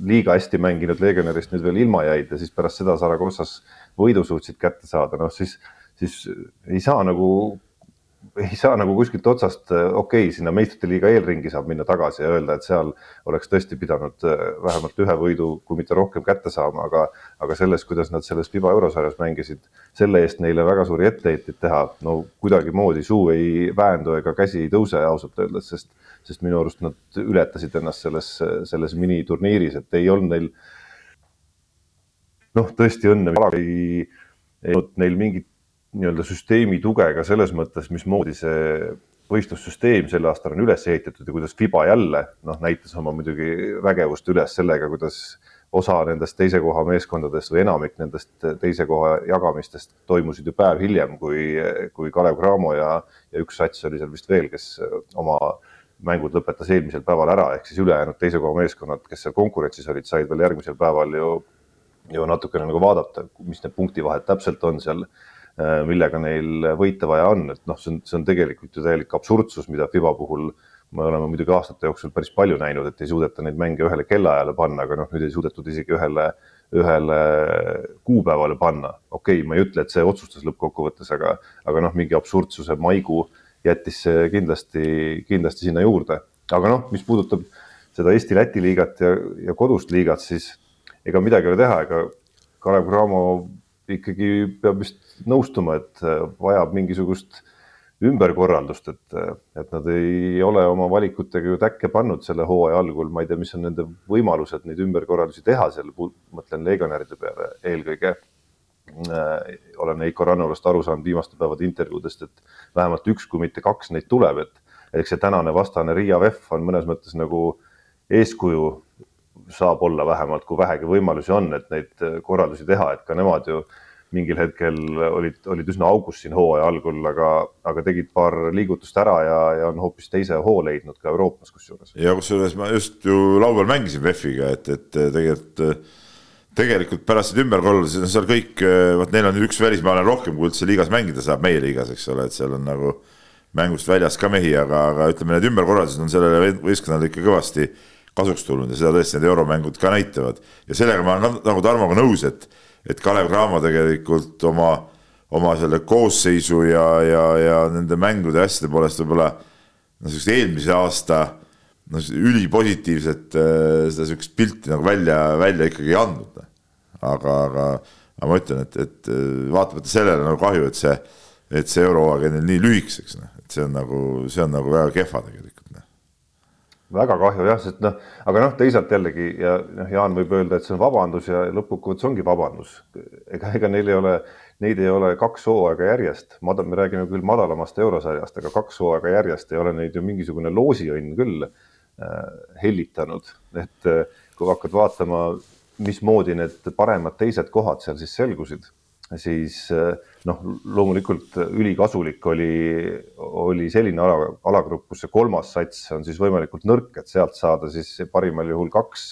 liiga hästi mänginud legionärist nüüd veel ilma jäid ja siis pärast seda Saragossas võidu suutsid kätte saada, noh siis, siis ei saa nagu, ei saa nagu kuskilt otsast, okei okay,, sinna meistrite liiga eelringi saab minna tagasi ja öelda, et seal oleks tõesti pidanud äh, vähemalt ühe võidu, kui mitte rohkem kätte saama, aga, aga selles, kuidas nad selles FIBA eurosarjas mängisid, selle eest neile väga suuri etteheiteid teha, no kuidagimoodi suu ei väändu ega käsi ei tõuse ausalt öeldes, sest, sest minu arust nad ületasid ennast selles, selles miniturniiris, et ei olnud neil noh, tõesti õnne ei, ei olnud neil mingit nii-öelda süsteemi tuge ka selles mõttes, mismoodi see võistlussüsteem sel aastal on üles ehitatud ja kuidas Fiba jälle noh, näitas oma muidugi vägevust üles sellega, kuidas osa nendest teise koha meeskondadest või enamik nendest teise koha jagamistest toimusid ju päev hiljem, kui, kui Kalev Cramo ja, ja üks sats oli seal vist veel, kes oma mängud lõpetas eelmisel päeval ära, ehk siis ülejäänud teise koha meeskonnad, kes seal konkurentsis olid, said veel järgmisel päeval ju ju natukene nagu vaadata, mis need punktivahed täpselt on seal, äh, millega neil võita vaja on, et noh, see on, see on tegelikult ju täielik absurdsus, mida Fiba puhul me oleme muidugi aastate jooksul päris palju näinud, et ei suudeta neid mänge ühele kellaajale panna, aga noh, nüüd ei suudetud isegi ühele, ühele kuupäevale panna. okei okay,, ma ei ütle, et see otsustas lõppkokkuvõttes, aga, aga noh, mingi absurdsuse maigu jättis see kindlasti, kindlasti sinna juurde. aga noh, mis puudutab seda Eesti-Läti liigat ja, ja kodust liigat, siis ega midagi ei ole teha, ega Kalev Cramo ikkagi peab vist nõustuma, et äh, vajab mingisugust ümberkorraldust, et, äh, et nad ei ole oma valikutega ju täkke pannud selle hooaja algul, ma ei tea, mis on nende võimalused neid ümberkorraldusi teha seal, mõtlen legionäride peale eelkõige äh,. olen Heiko Rannulast aru saanud viimaste päevade intervjuudest, et vähemalt üks, kui mitte kaks neid tuleb, et eks see tänane vastane Riia VEF on mõnes mõttes nagu eeskuju saab olla vähemalt, kui vähegi võimalusi on, et neid äh, korraldusi teha, et ka nemad ju mingil hetkel olid, olid üsna augus siin hooaja algul, aga, aga tegid paar liigutust ära ja, ja on hoopis teise hoo leidnud ka Euroopas kusjuures. ja kusjuures ma just ju laupäeval mängisin VEF-iga, et, et tegelikult tegelikult pärast neid ümberkorraldusi, seal kõik, vot neil on üks välismaalane rohkem, kui üldse liigas mängida saab, meie liigas, eks ole, et seal on nagu mängust väljas ka mehi, aga, aga ütleme, need ümberkorraldused on sellele võistkonnale ikka kõvasti kasuks tulnud ja seda tõesti need euromängud ka näitavad. ja sellega ma olen nagu Tarmoga nõus, et, et Kalev Cramo tegelikult oma, oma selle koosseisu ja, ja, ja nende mängude ja asjade poolest võib-olla noh, sihukest eelmise aasta noh, ülipositiivset äh, seda sihukest pilti nagu välja, välja ikkagi ei andnud. aga, aga, aga ma ütlen, et, et äh, vaatamata sellele nagu kahju, et see, et see eurohooaeg on nii lühikeseks, noh, et see on nagu, see on nagu väga kehva tegelikult väga kahju jah, sest noh, aga noh, teisalt jällegi ja noh, Jaan võib öelda, et see on vabandus ja lõppkokkuvõttes ongi vabandus. ega, ega neil ei ole, neid ei ole kaks hooaega järjest, me räägime küll madalamast eurosarjast, aga kaks hooaega järjest ei ole neid ju mingisugune loosiõnn küll hellitanud, et kui hakkad vaatama, mismoodi need paremad teised kohad seal siis selgusid, siis noh, loomulikult ülikasulik oli, oli selline ala, alagrupp, kus see kolmas sats on siis võimalikult nõrk, et sealt saada siis parimal juhul kaks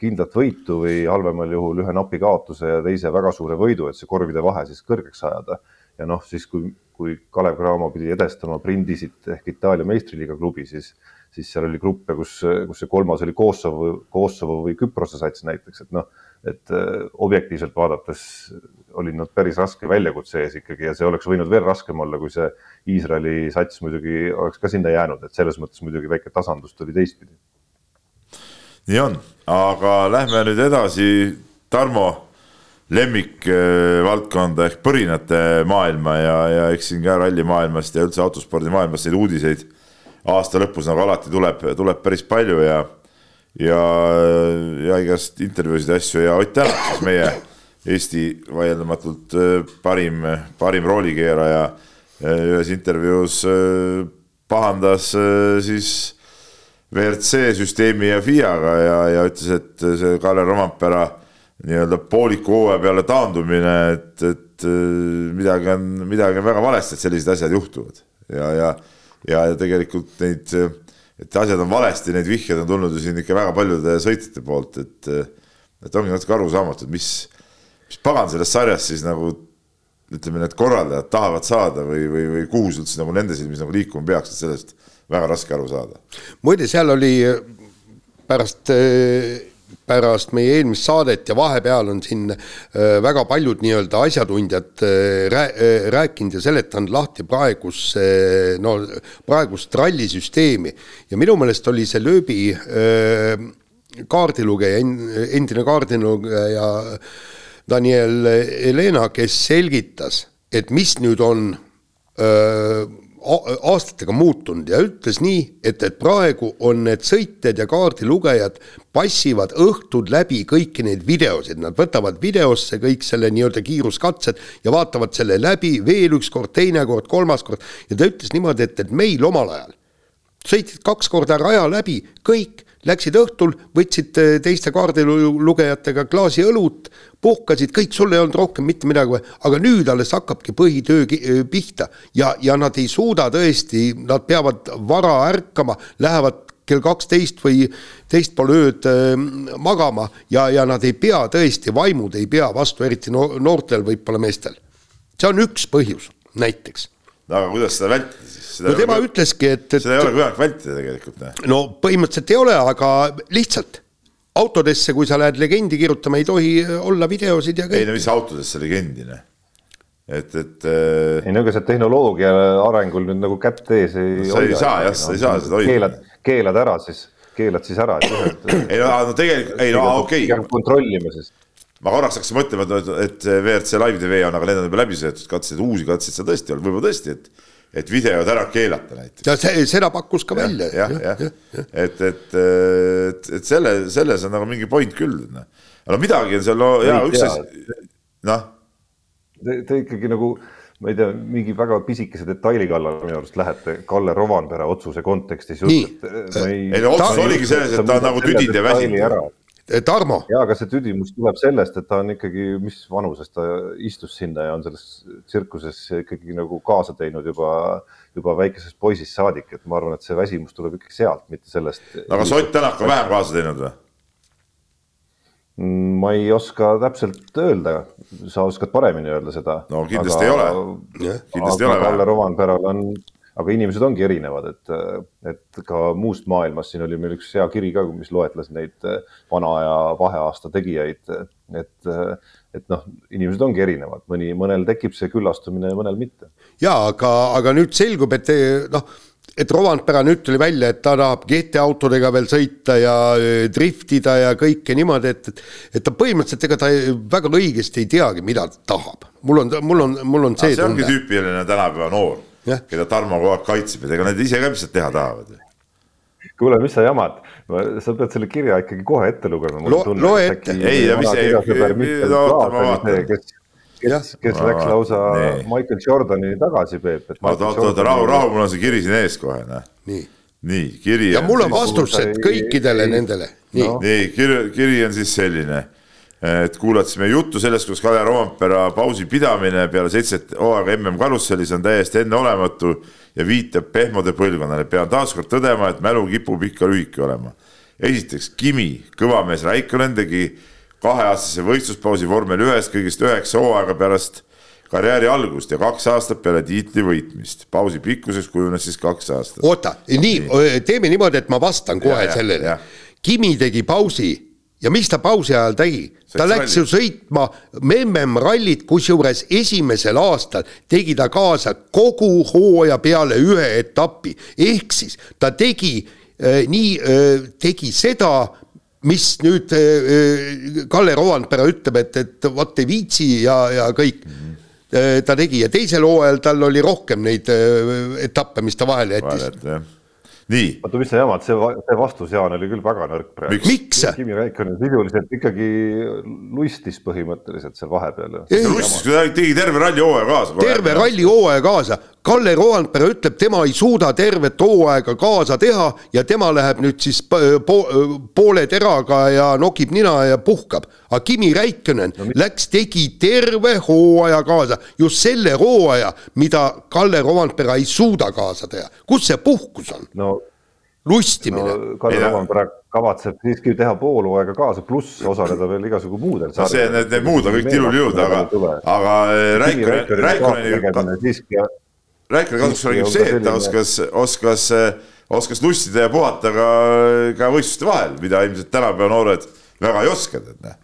kindlat võitu või halvemal juhul ühe napi kaotuse ja teise väga suure võidu, et see korvide vahe siis kõrgeks ajada. ja noh, siis kui, kui Kalev Cramo pidi edestama Prindisit ehk Itaalia meistriliiga klubi, siis siis seal oli gruppe, kus, kus see kolmas oli Kosovo, Kosovo või Küprose sats näiteks, et noh, et äh, objektiivselt vaadates olid nad päris raske väljakutse ees ikkagi ja see oleks võinud veel raskem olla, kui see Iisraeli sats muidugi oleks ka sinna jäänud, et selles mõttes muidugi väike tasandus tuli teistpidi. nii on, aga lähme nüüd edasi, Tarmo lemmikvaldkonda ehk põrinate maailma ja, ja eks siin ka rallimaailmast ja üldse autospordimaailmast neid uudiseid aasta lõpus nagu alati tuleb, tuleb päris palju ja, ja, ja igast intervjuusid ja asju ja Ott Tänak siis meie Eesti vaieldamatult äh, parim, parim roolikeeraja äh, ühes intervjuus äh, pahandas siis WRC süsteemi ja FIA-ga ja, ja ütles, et see Kalle Rompera nii-öelda pooliku hooaja peale taandumine, et, et midagi on, midagi on väga valesti, et sellised asjad juhtuvad. Ja, ja ja, tegelikult neid, et asjad on valesti, neid vihjeid on tulnud ju siin ikka väga paljude sõitjate poolt, et, et ongi natuke arusaamatu, mis, mis pagan sellest sarjast siis nagu ütleme, need korraldajad tahavad saada või, või, või kuhu see üldse nagu nende silmis nagu liikuma peaks, et sellest väga raske aru saada. muide, seal oli pärast pärast meie eelmist saadet ja vahepeal on siin äh, väga paljud nii-öelda asjatundjad äh, rää, äh, rääkinud ja seletanud lahti praegust, no praegust rallisüsteemi ja minu meelest oli see lööbi kaardilugeja, endine kaardilugeja Daniel Helena, kes selgitas, et mis nüüd on öö, aastatega muutunud ja ütles nii, et, et praegu on need sõitjad ja kaardilugejad passivad õhtud läbi kõiki neid videosid, nad võtavad videosse kõik selle nii-öelda kiiruskatsed ja vaatavad selle läbi veel üks kord, teine kord, kolmas kord. Ja ta ütles niimoodi, et, et meil omal ajal sõitsid kaks korda raja läbi, kõik läksid õhtul, võtsid äh, teiste kaardilugejatega klaasi õlut, puhkasid, kõik, sul ei olnud rohkem mitte midagi aga nüüd alles hakkabki põhitöö äh, pihta ja, ja nad ei suuda tõesti, nad peavad vara ärkama, lähevad kell kaksteist või teist pool ööd äh, magama ja, ja nad ei pea tõesti, vaimud ei pea vastu, eriti noortel võib-olla meestel. see on üks põhjus näiteks. no aga kuidas seda vältida siis? No tema ole, ütleski, et, et. seda ei ole võimalik vältida tegelikult. no põhimõtteliselt ei ole, aga lihtsalt autodesse, kui sa lähed legendi kirjutama, ei tohi olla videosid ja kõik. ei no mis autodesse legendi, noh et, et äh.... ei no ega see tehnoloogia arengul nüüd nagu kätt ees ei no,. sa ei saa jah, sa ei saa seda hoida. keelad, keelad ära siis, keelad siis ära. ei no, no tegelikult, ei no okei okay.. kontrollima siis ma korraks hakkasin mõtlema, et, et WRC live tv on, aga need on juba läbi sõidetud katseid, uusi katseid seal tõesti on, võib-olla tõesti, et et videod ära keelata näiteks. ja see, seda pakkus ka ja, välja. jah, jah ja, ja., et, et, et, et selle, selles on nagu mingi point küll. Noh. aga no midagi on seal, no jaa, üks asi, noh. Te ikkagi nagu, ma ei tea, mingi väga pisikese detaili kallal minu arust lähete Kalle Rovanpera otsuse kontekstis. nii. ei, ei no otsus oligi selles, et ta on nagu tüdinud ja väsinud Tarmo. ja, aga see tüdimus tuleb sellest, et ta on ikkagi, mis vanuses ta istus sinna ja on selles tsirkuses ikkagi nagu kaasa teinud juba, juba väikesest poisist saadik, et ma arvan, et see väsimus tuleb ikkagi sealt, mitte sellest. aga kas Ott Tänak on vähem kaasa teinud või? Mm, ma ei oska täpselt öelda, sa oskad paremini öelda seda. no kindlasti aga, ei ole. kindlasti ei ole. Kalle Rovanperal on aga inimesed ongi erinevad, et, et ka muust maailmast, siin oli meil üks hea kiri ka, mis loetles neid vana aja vaheaasta tegijaid, et, et noh, inimesed ongi erinevad, mõni, mõnel tekib see küllastumine ja mõnel mitte. ja aga, aga nüüd selgub, et noh, et Rovanpera nüüd tuli välja, et ta tahab GT-autodega veel sõita ja driftida ja kõike niimoodi, et, et, et ta põhimõtteliselt, ega ta väga õigesti ei teagi, mida ta tahab. mul on, mul on, mul on see. see ongi tüüpiline tänapäeva noor keda Tarmo kogu aeg kaitseb, et ega nad ise ka lihtsalt teha tahavad kuule, mis sa jamad, sa pead selle kirja ikkagi kohe ette lugema. loe ette. ei, mis ei, oota ma vaatan. kes, kes, kes läks lausa nee. Michael Jordani tagasi, Peep. oota, oota, oota, rahu, rahu, mul on see kiri siin ees kohe, noh. nii nii kiri. ja mul on vastused kõikidele nendele, nii no.. nii kiri, kiri on siis selline, et kuulatasime juttu sellest, kuidas Kalle Roompere pausi pidamine peale seitset hooaega MM karussellis on täiesti enneolematu ja viitab pehmode põlvkonnale. pean taaskord tõdema, et mälu kipub ikka lühike olema. esiteks Kimi, kõvamees Raikonen tegi kaheaastase võistluspausi vormel ühes kõigest üheksa hooaega pärast karjääri algust ja kaks aastat peale tiitli võitmist. pausi pikkuseks kujunes siis kaks aastat. oota, nii, teeme niimoodi, et ma vastan kohe ja, sellele. Kimi tegi pausi ja mis ta pausi ajal tegi? ta läks ju sõitma MM-rallit, kusjuures esimesel aastal tegi ta kaasa kogu hooaja peale ühe etapi, ehk siis ta tegi äh, nii äh,, tegi seda, mis nüüd äh, Kalle Rovanpera ütleb, et, et vot ei viitsi ja, ja kõik mm. -hmm ta tegi ja teisel hooajal tal oli rohkem neid etappe, mis ta vahele jättis. Oota, mis sa jamad, see, see vastus, Jaan, oli küll väga nõrk praegu. miks? Kimi Raikkonen sisuliselt ikkagi luistis põhimõtteliselt seal vahepeal. ta tegi terve ralli hooaja kaasa. terve ralli hooaja kaasa. Kalle Roandpere ütleb, tema ei suuda tervet hooaega kaasa teha ja tema läheb nüüd siis po poole teraga ja nokib nina ja puhkab. aga Kimi Räikkönen no, läks, tegi terve hooaja kaasa, just selle hooaja, mida Kalle Roandpere ei suuda kaasa teha. kus see puhkus on no,? Lustimine no,. Kalle Roandpere kavatseb siiski teha pool hooaega kaasa, pluss osaleda veel igasugu muudel. no see, need, need muud on kõik tilul-jõud, aga, aga Räikkönen, Räikkönen siiski Räikna kasuks räägib see, et ta oskas, oskas, oskas lustida ja puhata ka, ka võistluste vahel, mida ilmselt tänapäeva noored väga ei oska, tead näe.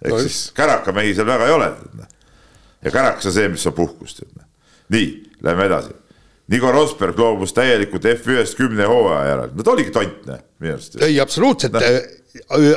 ehk no, siis kärakamehi seal väga ei ole, tead näe. ja kärakas on see, mis on puhkus, tead näe. nii, lähme edasi. Nico Rosberg loobus täielikult F1-st kümne hooaja järel, no ta oligi tont, minu arust. ei, absoluutselt no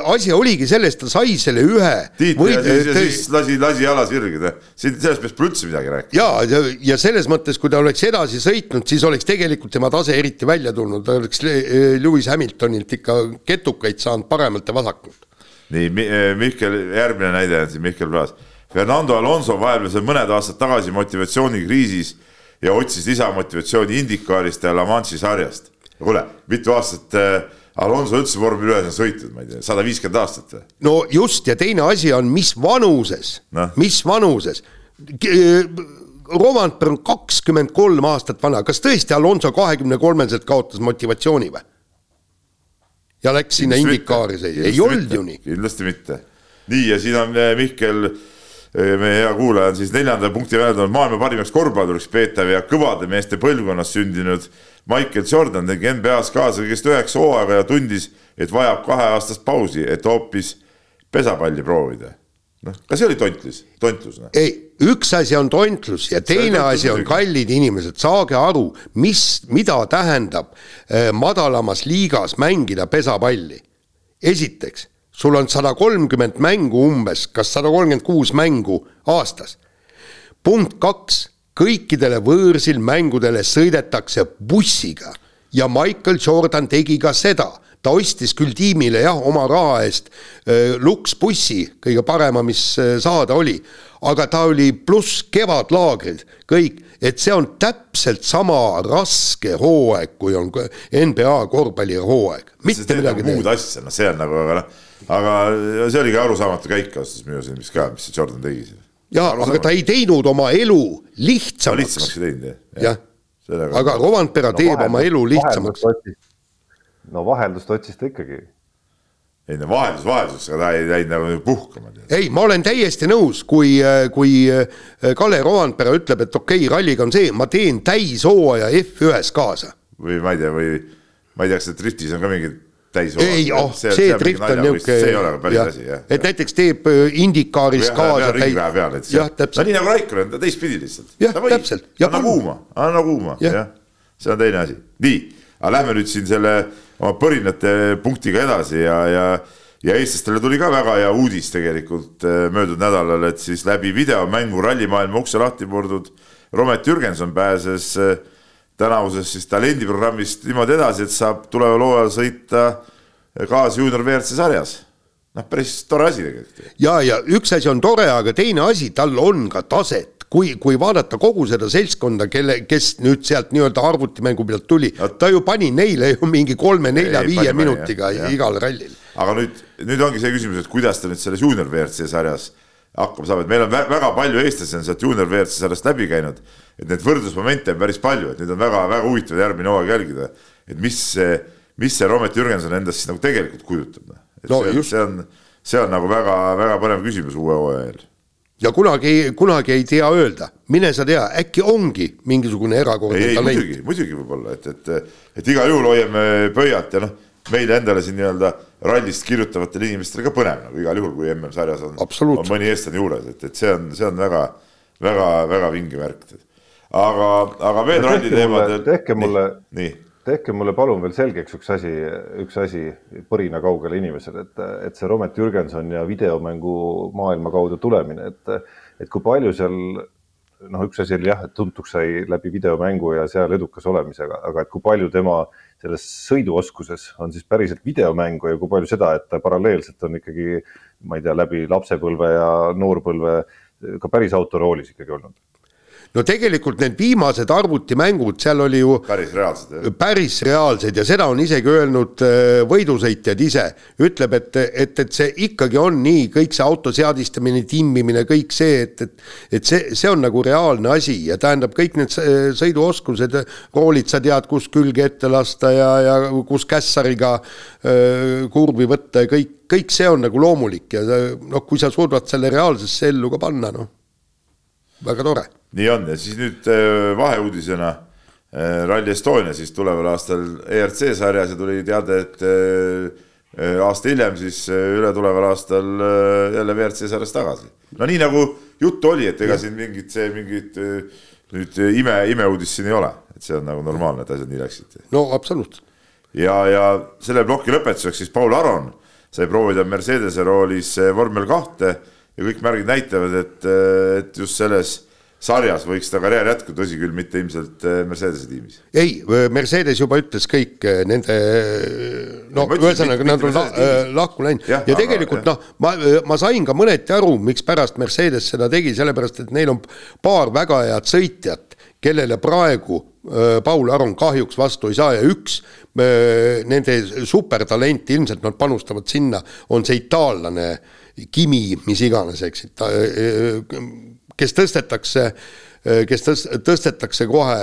asi oligi selles, ta sai selle ühe. Või, ja siis, siis lasi, lasi jala sirgida, siin sellest peaks üldse midagi rääkima. ja, ja, ja selles mõttes, kui ta oleks edasi sõitnud, siis oleks tegelikult tema tase eriti välja tulnud, ta oleks Lewis Hamiltonilt ikka ketukaid saanud paremalt ja vasakult. nii, Mihkel, järgmine näide on siin Mihkel Praas. Fernando Alonso vaevles mõned aastad tagasi motivatsioonikriisis ja otsis lisamotivatsiooni Indikaarist ja La Manche'i sarjast. kuule, mitu aastat äh, Alonso üldse vormel ühes on sõitnud, ma ei tea, sada viiskümmend aastat või? no just ja teine asi on, mis vanuses no., mis vanuses. Rovanper on kakskümmend kolm aastat vana, kas tõesti Alonso kahekümne kolmeselt kaotas motivatsiooni või? ja läks sinna Indikaari, ei olnud ju nii. kindlasti mitte. nii ja siin on eh, Mihkel, meie hea kuulaja on siis neljanda punkti väljendanud maailma parimaks korvpalluriks peetav ja kõvade meeste põlvkonnas sündinud Michael Jordan tegi NBA-s kaasa kõigest üheksa hooaega ja tundis, et vajab kaheaastast pausi, et hoopis pesapalli proovida. noh, kas see oli tontlus, tontlus? Noh? ei, üks asi on tontlus ja teine asi on kallid inimesed, saage aru, mis, mida tähendab äh, madalamas liigas mängida pesapalli. esiteks, sul on sada kolmkümmend mängu umbes, kas sada kolmkümmend kuus mängu aastas. punkt kaks kõikidele võõrsil mängudele sõidetakse bussiga ja Michael Jordan tegi ka seda. Ta ostis küll tiimile jah, oma raha eest äh, luksbussi, kõige parema, mis saada oli, aga ta oli pluss kevadlaagrid, kõik, et see on täpselt sama raske hooaeg, kui on NBA korvpallihooaeg, mitte midagi muud asja, noh, see on nagu, aga noh, aga see oligi arusaamatu käik ausalt öeldes minu arust, mis ka, mis see Jordan tegi jaa, aga ta ei teinud oma elu lihtsamaks. lihtsamaks ei teinud, jah. jah, aga Rovanpera no, teeb oma elu lihtsamaks. no vaheldust otsis ta ikkagi. ei no vaheldus vahelduseks, aga ta ei läinud nagu puhkama. ei, ma olen täiesti nõus, kui, kui Kalle Rovanpera ütleb, et okei okay,, ralliga on see, ma teen täishooaja F1-s kaasa. või ma ei tea, või ma ei tea, kas see driftis on ka mingid täis ei, oh, see, see, drift on niisugune. see ei ole päris ja, asi, jah. et näiteks teeb Indikaaris kaasa. ringväe peal, et jah, täpselt. nii nagu Raikkonen, ta teistpidi lihtsalt. jah, täpselt. anna kuuma, anna kuuma, jah. see on teine asi. nii, aga lähme nüüd siin selle oma põrinate punktiga edasi ja, ja ja eestlastele tuli ka väga hea uudis tegelikult äh, möödunud nädalal, et siis läbi videomängu rallimaailma ukse lahti murdud Romet Jürgenson pääses äh, tänavusest siis talendiprogrammist niimoodi edasi, et saab tuleval hooajal sõita kaas juunior WRC sarjas. noh, päris tore asi tegelikult. ja, ja üks asi on tore, aga teine asi, tal on ka taset kui, kui vaadata kogu seda seltskonda, kelle, kes nüüd sealt nii-öelda arvutimängu pealt tuli, ta ju pani neile ju mingi kolme-nelja-viie minutiga jah, igal rallil. aga nüüd, nüüd ongi see küsimus, et kuidas ta nüüd selles juunior WRC sarjas hakkama saab, et meil on väga palju eestlasi on sealt juunior WRC sarjast läbi käinud, et neid võrdlusmomente on päris palju, et nüüd on väga-väga huvitav järgmine hooaeg jälgida, et mis see mis see Robert Jürgenson endast siis nagu tegelikult kujutab, noh. no, see, see on, see on nagu väga-väga põnev küsimus uue hooaja eel. Ja kunagi, kunagi ei tea öelda, mine sa tea, äkki ongi mingisugune erakordne talent. muidugi, muidugi võib-olla, et, et, et igal juhul hoiame pöialt ja noh, meile endale siin nii-öelda rallist kirjutavatele inimestele ka põnev nagu igal juhul, kui MM-sarjas on, on mõni eestlane juures, et, et see on, see on väga, väga, väga vinge värk. aga, aga veel ralli teemadel. tehke mulle, nii tehke mulle palun veel selgeks üks asi, üks asi põrina kaugele inimesele, et, et see Romet Jürgenson ja videomängu maailma kaudu tulemine, et, et kui palju seal noh, üks asi oli jah, et tuntuks sai läbi videomängu ja seal edukas olemisega, aga et kui palju tema selles sõiduoskuses on siis päriselt videomängu ja kui palju seda, et ta paralleelselt on ikkagi, ma ei tea, läbi lapsepõlve ja noorpõlve ka päris autoroolis ikkagi olnud no tegelikult need viimased arvutimängud, seal oli ju päris reaalsed, päris reaalsed ja seda on isegi öelnud äh, võidusõitjad ise. ütleb, et, et, et see ikkagi on nii, kõik see auto seadistamine, timmimine, kõik see, et, et et see, see on nagu reaalne asi ja tähendab, kõik need sõiduoskused, roolid, sa tead, kus külge ette lasta ja, ja kus kässariga äh, kurvi võtta ja kõik, kõik see on nagu loomulik ja noh, kui sa suudad selle reaalsesse ellu ka panna, noh, väga tore nii on ja siis nüüd äh, vaheuudisena äh, Rally Estonia siis tuleval aastal ERC sarjas ja tuli teade, et äh, aasta hiljem siis ületuleval aastal jälle WRC sarjas tagasi. no nii nagu juttu oli, et ega siin mingit see mingit nüüd ime, imeuudist siin ei ole, et see on nagu normaalne, et asjad nii läksid. no absoluutselt. ja, ja selle ploki lõpetuseks siis Paul Aron sai proovida Mercedese roolis vormel kahte ja kõik märgid näitavad, et, et just selles sarjas võiks ta karjäär jätkuda, tõsi küll, mitte ilmselt äh, Mercedese tiimis. ei, Mercedes juba ütles kõik äh, nende, no ühesõnaga nad on lahku läinud. Ja, ja tegelikult noh, ma, ma sain ka mõneti aru, mikspärast Mercedes seda tegi, sellepärast et neil on paar väga head sõitjat, kellele praegu äh, Paul Aron kahjuks vastu ei saa ja üks nende supertalent, ilmselt nad panustavad sinna, on see itaallane Kimi, mis iganes, eks, kes tõstetakse, kes tõs-, tõstetakse kohe,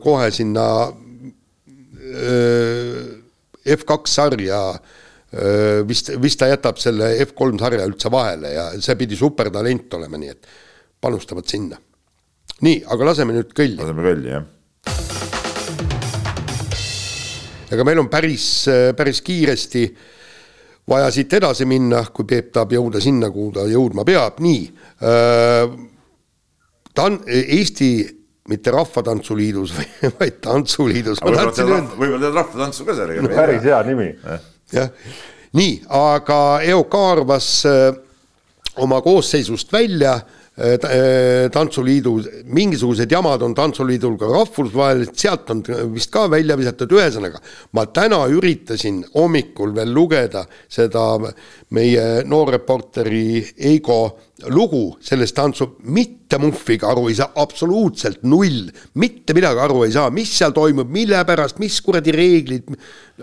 kohe sinna F2 sarja, vist, vist ta jätab selle F3 sarja üldse vahele ja see pidi supertalent olema, nii et panustavad sinna. nii, aga laseme nüüd kõlli. laseme kõlli, jah. ega meil on päris, päris kiiresti vaja siit edasi minna, kui Peep tahab jõuda sinna, kuhu ta jõudma peab, nii tan-, Eesti mitte Rahvatantsuliidus, vaid Tantsuliidus. võib-olla tead rahvatantsu ka seal. päris hea nimi. jah, nii, aga EOK arvas äh, oma koosseisust välja äh, äh, tantsuliidu, mingisugused jamad on tantsuliidul ka rahvusvaheliselt, sealt on vist ka välja visatud, ühesõnaga ma täna üritasin hommikul veel lugeda seda meie noorreporteri Eigo lugu sellest tantsu, mitte muhviga aru ei saa, absoluutselt null, mitte midagi aru ei saa, mis seal toimub, mille pärast, mis kuradi reeglid.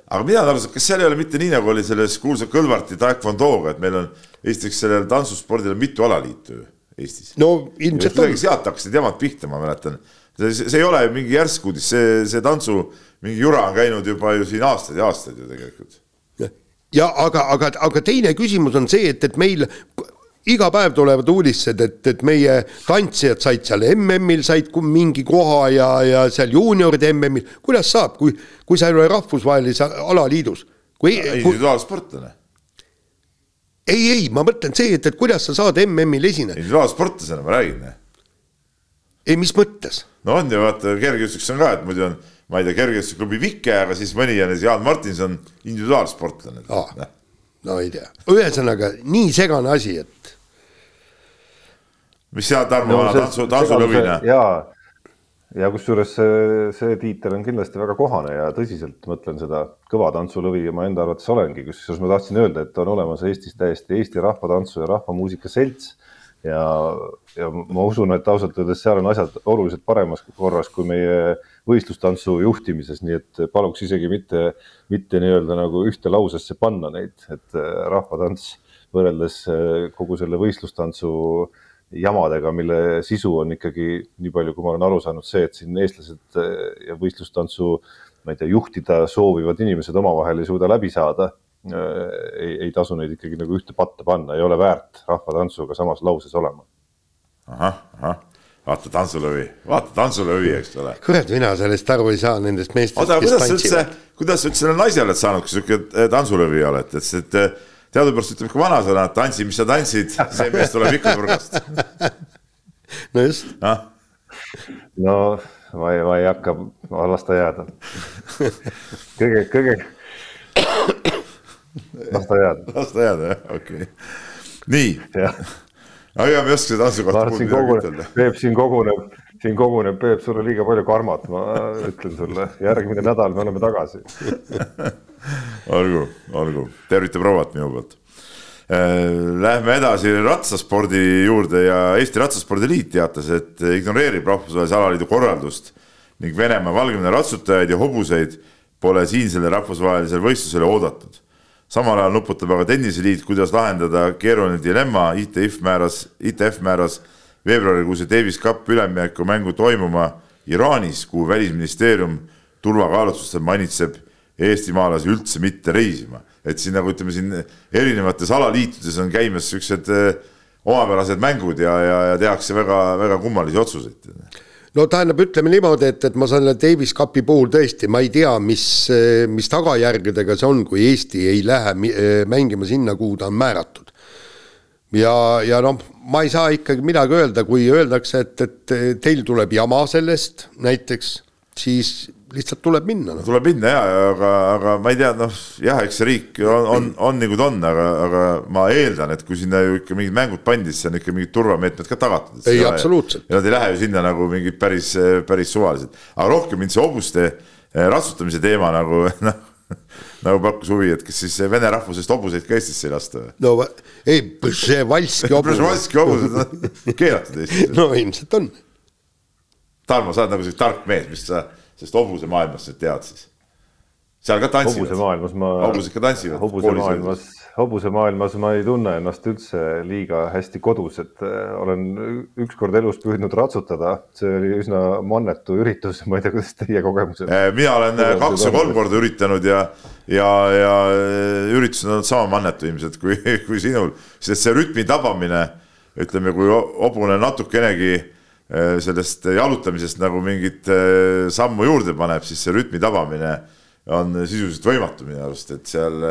aga mina saanud, kas seal ei ole mitte nii, nagu oli selles kuulsa Kõlvarti taekwondoga, et meil on esiteks sellel tantsuspordil mitu alaliitu Eestis. no ilmselt on. sealt hakkasid jamad pihta, ma mäletan. see, see ei ole mingi järsk uudis, see, see tantsu mingi jura on käinud juba ju siin aastaid ja aastaid ju tegelikult ja aga, aga, aga teine küsimus on see, et, et meil iga päev tulevad uudised, et, et meie tantsijad said seal MM-il said mingi koha ja, ja seal juunioride MM-il, kuidas saab, kui, kui sa ei ole rahvusvahelises alaliidus? kui individuaalsportlane. Ei, ei, ma mõtlen see, et, et kuidas sa saad MM-il esineda. individuaalsportlasena ma räägin. ei, mis mõttes? no on ju, vaata kergejõustikus on ka, et muidu on, ma ei tea, kergejõustikuklubi Vike, aga siis mõni on, Jaan Martinson, individuaalsportlane ah no ei tea, ühesõnaga nii segane asi, et. mis sina, Tarmo no,, tantsu, tantsulõvina? jaa, ja kusjuures see, see tiitel on kindlasti väga kohane ja tõsiselt mõtlen seda kõva tantsulõvi ma enda arvates olengi, kusjuures ma tahtsin öelda, et on olemas Eestis täiesti Eesti Rahvatantsu ja Rahvamuusika Selts, ja, ja ma usun, et ausalt öeldes seal on asjad oluliselt paremas korras kui meie võistlustantsu juhtimises, nii et paluks isegi mitte, mitte nii-öelda nagu ühte lausesse panna neid, et äh, rahvatants võrreldes äh, kogu selle võistlustantsu jamadega, mille sisu on ikkagi nii palju, kui ma olen aru saanud, see, et siin eestlased äh, ja võistlustantsu, ma ei tea, juhtida soovivad inimesed omavahel ei suuda läbi saada ei, ei tasu neid ikkagi nagu ühte patta panna, ei ole väärt rahvatantsuga samas lauses olema. ahah, ahah, vaata tantsulõvi, vaata tantsulõvi, eks ole. kurat, mina sellest aru ei saa, nendest meestest, oota, kuidas sa üldse, kuidas sa üldse selle naise oled saanud, kui sihuke eh, tantsulõvi oled, et, et eh, teadupärast ütleb ka vanasõna, et tantsi, mis sa tantsid, see mees tuleb ikka nurgast. no just ah?. no ma ei, ma ei hakka, las ta jääda. kõige, kõige las ta jääda. las ta jääda, jah, okei okay.. nii. aga ega me ei oska seda tantsu kohta midagi ütelda. Peep siin koguneb, siin koguneb, Peep, sul on liiga palju karmat, ma ütlen sulle, järgmine nädal me oleme tagasi. Olgu, olgu, tervita prouat minu poolt. Äh, lähme edasi ratsaspordi juurde ja Eesti Ratsaspordi Liit teatas, et ignoreerib rahvusvahelise alaliidu korraldust ning Venemaa Valgevene ratsutajaid ja hobuseid pole siinsele rahvusvahelisele võistlusele oodatud. Samal ajal nuputab aga tenniseliit, kuidas lahendada keeruline dilemma, ITF määras, ITF määras veebruarikuuse Davis Cup ülemjärku mängu toimuma Iraanis, kuhu välisministeerium turvakaalutlustel manitseb eestimaalasi üldse mitte reisima. et siin nagu ütleme, siin erinevates alaliitudes on käimas siuksed eh, omapärased mängud ja, ja, ja tehakse väga-väga kummalisi otsuseid no tähendab, ütleme niimoodi, et, et ma selle Davis Cupi puhul tõesti, ma ei tea, mis, mis tagajärgedega see on, kui Eesti ei lähe mängima sinna, kuhu ta on määratud. Ja, ja noh, ma ei saa ikkagi midagi öelda, kui öeldakse, et, et teil tuleb jama sellest näiteks, siis lihtsalt tuleb minna no.. tuleb minna ja, aga, aga ma ei tea, noh jah, eks see riik on, on, on nagu ta on, aga, aga ma eeldan, et kui sinna ju ikka mingid mängud pandi, siis on ikka mingid turvameetmed ka tagatud. ei, absoluutselt. ja nad ei lähe ju sinna nagu mingid päris, päris suvalised, aga rohkem mind see hobuste eh, ratsutamise teema nagu noh nagu pakkus huvi, et kas siis vene rahvusest hobuseid ka Eestisse ei lasta või? no ei, Przhevalski hobused Przhevalski hobused on keelatud Eestis. no ilmselt on. Tarmo, sa oled nagu siuke tark mees, mis sa sest hobuse maailmas sa tead siis. seal ka tantsivad. hobuse maailmas ma. hobused ka tantsivad. hobuse maailmas, hobuse maailmas ma ei tunne ennast üldse liiga hästi kodus, et äh, olen ükskord elus püüdnud ratsutada, see oli üsna mannetu üritus, ma ei tea, kuidas teie kogemused. Äh, mina olen äh, kaks või kolm korda üritanud ja, ja, ja üritused on sama mannetu ilmselt kui, kui sinul, sest see rütmi tabamine, ütleme, kui hobune natukenegi sellest jalutamisest nagu mingit sammu juurde paneb, siis see rütmi tabamine on sisuliselt võimatu minu arust, et seal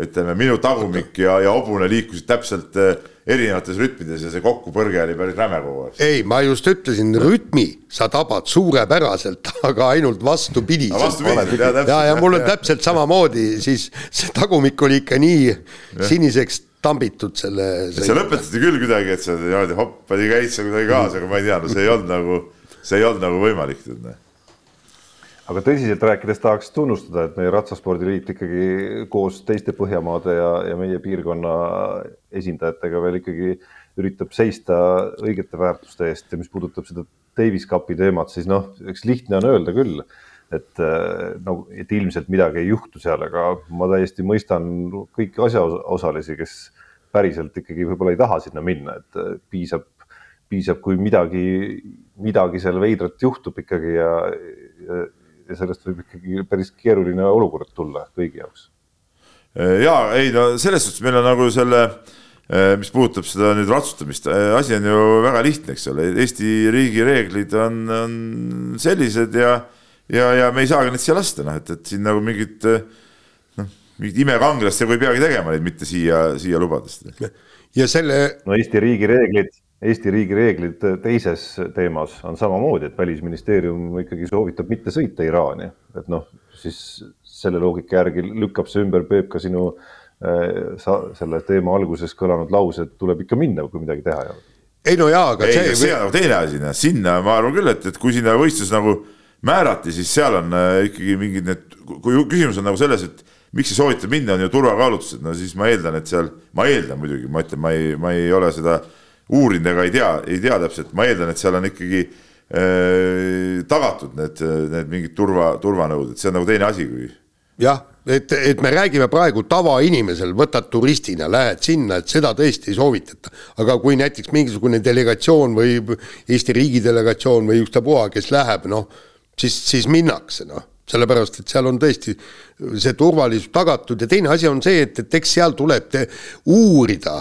ütleme, minu tagumik ja, ja hobune liikusid täpselt äh, erinevates rütmides ja see kokkupõrge oli päris räme kogu aeg. ei, ma just ütlesin, rütmi sa tabad suurepäraselt, aga ainult vastupidiselt. vastupidiselt, ja, ja mul on täpselt samamoodi, siis see tagumik oli ikka nii siniseks tambitud selle, sa lõpetasid küll kuidagi, et sa niimoodi hoppadi, käid sa kuidagi kaasa, aga ma ei tea, no see ei olnud nagu, see ei olnud nagu võimalik. Aga tõsiselt rääkides tahaks tunnustada, et meie Ratsaspordiliit ikkagi koos teiste Põhjamaade ja, ja meie piirkonna esindajatega veel ikkagi üritab seista õigete väärtuste eest. Ja mis puudutab seda Davis Cupi teemat, siis noh, eks lihtne on öelda küll et äh, no, et ilmselt midagi ei juhtu seal, aga ma täiesti mõistan kõiki asjaosalisi, kes päriselt ikkagi võib-olla ei taha sinna minna, et äh, piisab, piisab, kui midagi, midagi seal veidrat juhtub ikkagi ja, ja, ja sellest võib ikkagi päris keeruline olukord tulla kõigi jaoks. ja ei no selles suhtes meil on nagu selle mis puudutab seda nüüd ratsutamist, asi on ju väga lihtne, eks ole, Eesti riigi reeglid on, on sellised ja ja, ja me ei saa ka neid siia lasta, noh, et, et siin nagu mingit noh, mingit imekangelast nagu ei peagi tegema neid mitte siia, siia lubades. ja selle. no Eesti riigi reeglid, Eesti riigi reeglid teises teemas on samamoodi, et välisministeerium ikkagi soovitab mitte sõita Iraani, et noh, siis selle loogika järgi lükkab see ümber, Peep, ka sinu äh, sa, selle teema alguses kõlanud lause, et tuleb ikka minna, kui midagi teha ei ole. ei no jaa, aga ei, see. see on teine asi, noh, sinna ma arvan küll, et, et kui sinna võistlus nagu määrati, siis seal on äh, ikkagi mingid need, kui küsimus on nagu selles, et miks ei soovita minna, on ju turvakaalutlused, no siis ma eeldan, et seal, ma eeldan muidugi, ma ütlen, ma ei, ma ei ole seda uurinud ega ei tea, ei tea täpselt, ma eeldan, et seal on ikkagi äh, tagatud need, need mingid turva, turvanõuded, see on nagu teine asi, kui. jah, et, et me räägime praegu tavainimesel, võtad turistina, lähed sinna, et seda tõesti ei soovitata. aga kui näiteks mingisugune delegatsioon või Eesti riigi delegatsioon või ükstapuha, kes läheb, noh, siis, siis minnakse, noh sellepärast, et seal on tõesti see turvalisus tagatud ja teine asi on see, et, et eks seal tuleb uurida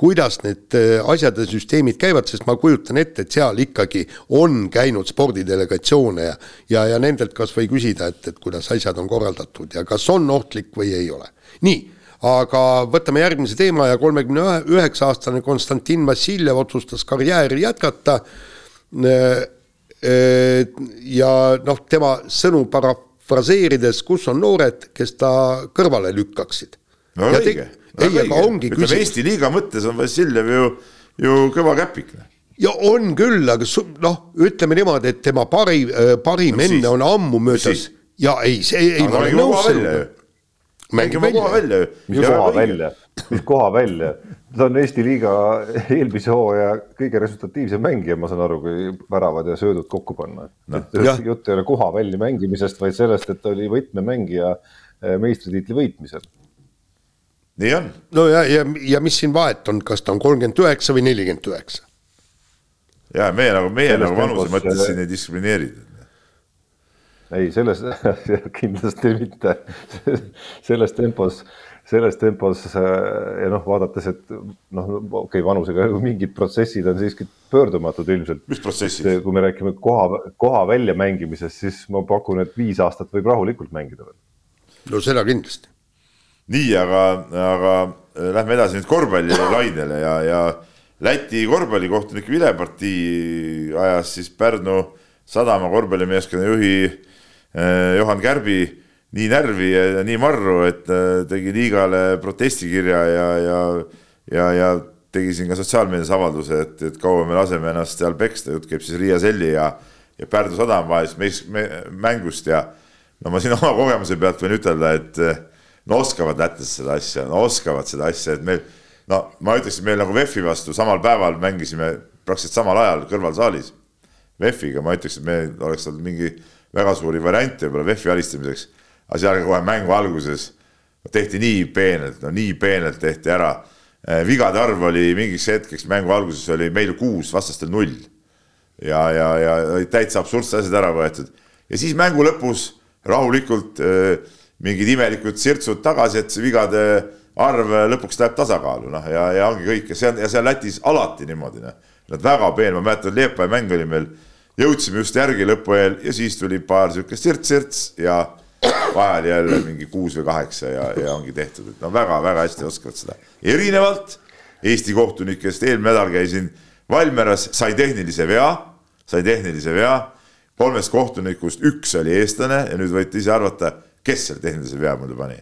kuidas need äh, asjad ja süsteemid käivad, sest ma kujutan ette, et seal ikkagi on käinud spordidelegatsioone ja ja, ja nendelt kas või küsida, et, et kuidas asjad on korraldatud ja kas on ohtlik või ei ole. nii, aga võtame järgmise teema ja kolmekümne üheksa aastane Konstantin Vassiljev otsustas karjääri jätkata. Äh, äh, ja noh, tema sõnu parafraseerides, kus on noored, kes ta kõrvale lükkaksid. no õige ei, aga ongi küsimus. Eesti liiga mõttes on Vassiljev ju, ju kõva käpik. ja on küll, aga noh, ütleme niimoodi, et tema parim, äh, parim no, enne on ammu möödas. Ja ei, see ei, ma olen nõus sellega. mängib koha välja. ju. mis koha välja, mis koha välja? ta on Eesti liiga eelmise hooaja kõige resultatiivsem mängija, ma saan aru, kui väravad ja söödud kokku panna. No.. jutt ei ole koha välja mängimisest, vaid sellest, et ta oli võtmemängija äh, meistritiitli võitmisel nii on. no ja, ja, ja mis siin vahet on, kas ta on kolmkümmend üheksa või nelikümmend üheksa? ja meie nagu, meie Sellest nagu vanuse mõttes siin ei diskrimineeri. ei, selles kindlasti mitte selles tempos, selles tempos ja noh, vaadates, et noh, okei okay,, vanusega mingid protsessid on siiski pöördumatud ilmselt. mis protsessid? kui me räägime koha, koha väljamängimisest, siis ma pakun, et viis aastat võib rahulikult mängida veel. no seda kindlasti nii, aga, aga äh, lähme edasi nüüd korvpallilainele ja, ja Läti korvpallikohtunik vilepartii ajas siis Pärnu sadama korvpallimeeskonna juhi eh, Johan Kärbi nii närvi ja nii marru, et eh, tegi liigale protestikirja ja, ja, ja, ja tegi siin ka sotsiaalmeedias avalduse, et, et kaua me laseme ennast seal peksta, jutt käib siis Riia Selli ja, ja Pärnu sadama vahelisest mängust ja no ma siin oma kogemuse pealt võin ütelda, et no oskavad lätlased seda asja, no oskavad seda asja, et meil no ma ütleks, et meil nagu VEF-i vastu samal päeval mängisime praktiliselt samal ajal kõrvalsaalis. VEF-iga ma ütleks, et meil oleks olnud mingi väga suuri variante võib-olla VEF-i alistamiseks, aga seal kohe mängu alguses tehti nii peenelt, no nii peenelt tehti ära. Eh, vigade arv oli mingiks hetkeks mängu alguses oli meil kuus, vastastel null. ja, ja, ja täitsa absurdsed asjad ära võetud ja siis mängu lõpus rahulikult äh, mingid imelikud sirtsud tagasi, et see vigade arv lõpuks läheb tasakaalu, noh ja, ja ongi kõik ja see on, ja see on Lätis alati niimoodi, noh. Nad väga peen, ma mäletan, Liepaja mäng oli meil, jõudsime just järgi lõpu eel ja siis tuli paar sihukest sirts-sirts ja vahel jälle mingi kuus või kaheksa ja, ja ongi tehtud, et no väga-väga hästi oskavad seda. erinevalt Eesti kohtunikest, eelmine nädal käisin Valmeras, sai tehnilise vea, sai tehnilise vea, kolmest kohtunikust üks oli eestlane ja nüüd võite ise arvata kes selle tehnilise vea mulle pani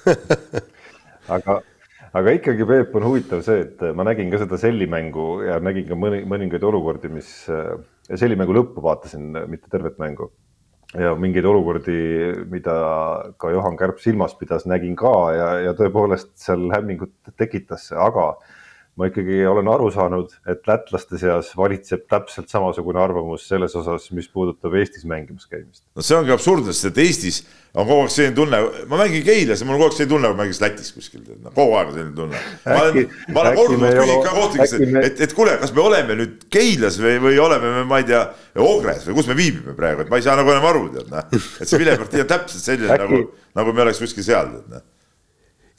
aga, aga ikkagi, Peep, on huvitav see, et ma nägin ka seda sellimängu ja nägin ka mõni, mõningaid olukordi, mis sellimängu lõppu vaatasin, mitte tervet mängu. ja mingeid olukordi, mida ka Johan Kärp silmas pidas, nägin ka ja, ja tõepoolest seal hämmingut tekitas see, aga ma ikkagi olen aru saanud, et lätlaste seas valitseb täpselt samasugune arvamus selles osas, mis puudutab Eestis mängimas käimist. no see ongi absurdne, sest et Eestis on kogu aeg selline tunne, ma mängin Keilas ja mul on kogu aeg selline tunne, nagu mängiks Lätis kuskil, no kogu aeg on selline tunne. ma olen, ma olen korduvalt küsinud ka me... et, et kuule, kas me oleme nüüd Keilas või, või oleme me, ma ei tea, Ogres või kus me viibime praegu, et ma ei saa nagu enam aru, tead noh. et see vilepartii on täpselt selline äkki... nagu, nagu me oleks kuskil seal, tead noh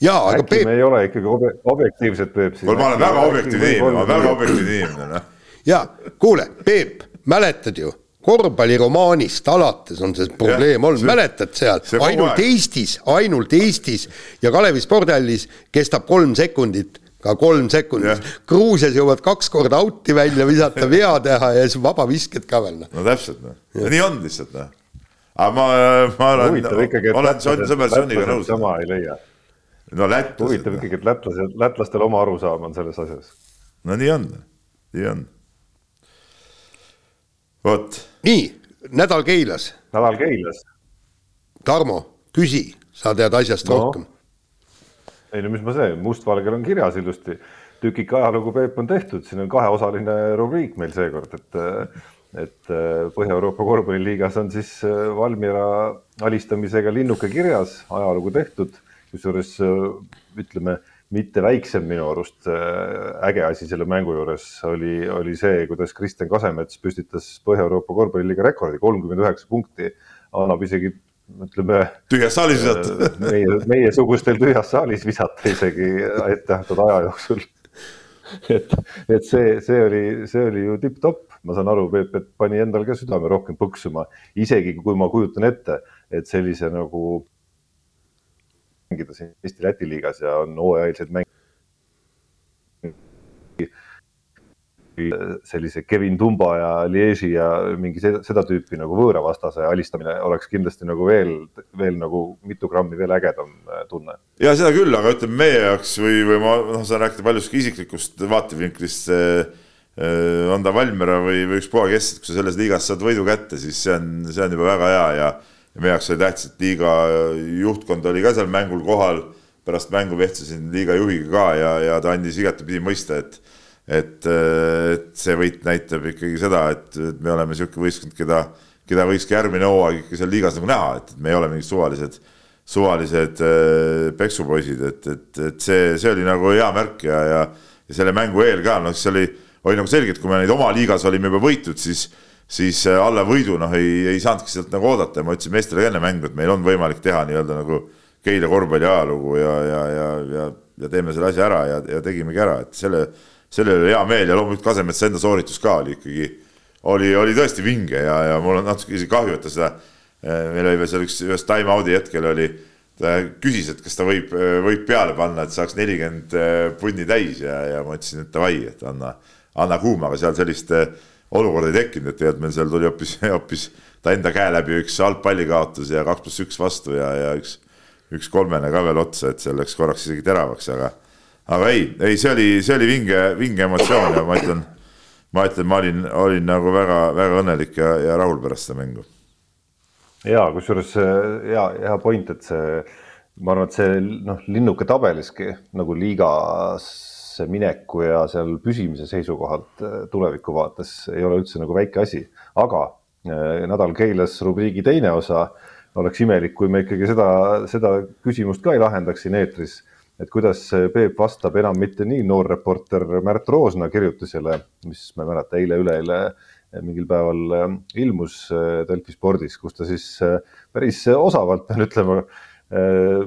jaa, aga Peep. me ei ole ikkagi ob objektiivsed, Peep. kuule, ma olen väga objektiivne inimene, ma olen väga objektiivne inimene, noh. ja kuule, Peep, mäletad ju, korvpalliromaanist alates on see probleem olnud, mäletad seal, ainult aeg. Eestis, ainult Eestis ja Kalevi spordihallis kestab kolm sekundit ka kolm sekundit. Gruusias jõuavad kaks korda out'i välja visata, vea teha ja siis vabavisked ka veel. Noh. no täpselt, noh. nii on lihtsalt, noh. aga ma, ma olen, olen sõber Soniga nõus. sama ei leia no lätlased. huvitav ikkagi, et lätlased, lätlastel oma arusaam on selles asjas. no nii on, nii on. vot. nii, nädal Keilas. nädal Keilas. Tarmo, küsi, sa tead asjast no. rohkem. ei no mis ma see, mustvalgel on kirjas ilusti. tükike ajalugu, Peep, on tehtud, siin on kaheosaline rubriik meil seekord, et et Põhja-Euroopa korvpalliliigas on siis Valmiera alistamisega linnuke kirjas, ajalugu tehtud, kusjuures ütleme mitte väiksem minu arust äge asi selle mängu juures oli, oli see, kuidas Kristjan Kasemets püstitas Põhja-Euroopa korvpalliliiga rekordi, kolmkümmend üheksa punkti, annab isegi ütleme. tühjas saalis visata meie, meiesugustel tühjas saalis visata isegi ettenähtud aja jooksul. et, et see, see oli, see oli ju tipp-topp, ma saan aru, Peep, et pani endal ka südame rohkem põksuma, isegi kui ma kujutan ette, et sellise nagu mängida siin Eesti-Läti liigas ja on hooajalised mängijad. sellise Kevin Tumba ja Liege'i ja mingi seda tüüpi nagu võõravastase alistamine oleks kindlasti nagu veel, veel nagu mitu grammi veel ägedam äh, tunne. ja seda küll, aga ütleme meie jaoks või, või ma noh, saan rääkida paljuski isiklikust vaatevinklist äh, on ta Valmiera või, või ükspuha kes, et kui sa selles liigas saad võidu kätte, siis see on, see on juba väga hea ja ja meie jaoks oli tähtis, et liiga juhtkond oli ka seal mängul kohal. pärast mängu vehtsisin liiga juhiga ka ja, ja ta andis igatepidi mõista, et, et, et see võit näitab ikkagi seda, et, et me oleme niisugune võistkond, keda, keda võikski järgmine hooaeg ikka seal liigas nagu näha, et me ei ole mingid suvalised, suvalised äh, peksupoisid, et, et, et see, see oli nagu hea märk ja, ja, ja selle mängu eel ka, noh, siis oli, oli nagu selge, et kui me neid oma liigas olime juba võitnud, siis siis äh, alla võidu noh, ei, ei saanudki sealt nagu oodata. Ja ma ütlesin meestele enne mängu, et meil on võimalik teha nii-öelda nagu Keila korvpalli ajalugu ja, ja, ja, ja, ja teeme selle asja ära ja, ja tegimegi ära, et selle, selle üle hea meel ja loomulikult Kasemetsa enda sooritus ka oli ikkagi, oli, oli tõesti vinge ja, ja mul on natuke isegi kahju, et ta seda, äh, meil oli veel seal üks, ühes time-out'i hetkel oli, ta küsis, et kas ta võib, võib peale panna, et saaks nelikümmend punni täis ja, ja ma ütlesin, et davai, et anna, anna kuuma, aga seal sellist äh, olukorda ei tekkinud, et tegelikult meil seal tuli hoopis, hoopis ta enda käe läbi üks algpallikaotus ja kaks pluss üks vastu ja, ja üks, üks kolmene ka veel otsa, et seal läks korraks isegi teravaks, aga, aga ei, ei, see oli, see oli vinge, vinge emotsioon ja ma ütlen, ma ütlen, ma olin, olin nagu väga-väga õnnelik ja, ja rahul pärast seda mängu. ja kusjuures hea, hea point, et see, ma arvan, et see noh, linnuke tabeliski nagu liigas mineku ja seal püsimise seisukohalt äh, tuleviku vaates ei ole üldse nagu väike asi, aga äh, nädal Keilas rubriigi teine osa. Oleks imelik, kui me ikkagi seda, seda küsimust ka ei lahendaks siin eetris, et kuidas Peep vastab enam mitte nii noor reporter Märt Roosna kirjutisele, mis ma ei mäleta, eile-üleeile mingil päeval ilmus äh, Delfi spordis, kus ta siis päris osavalt, pean ütlema,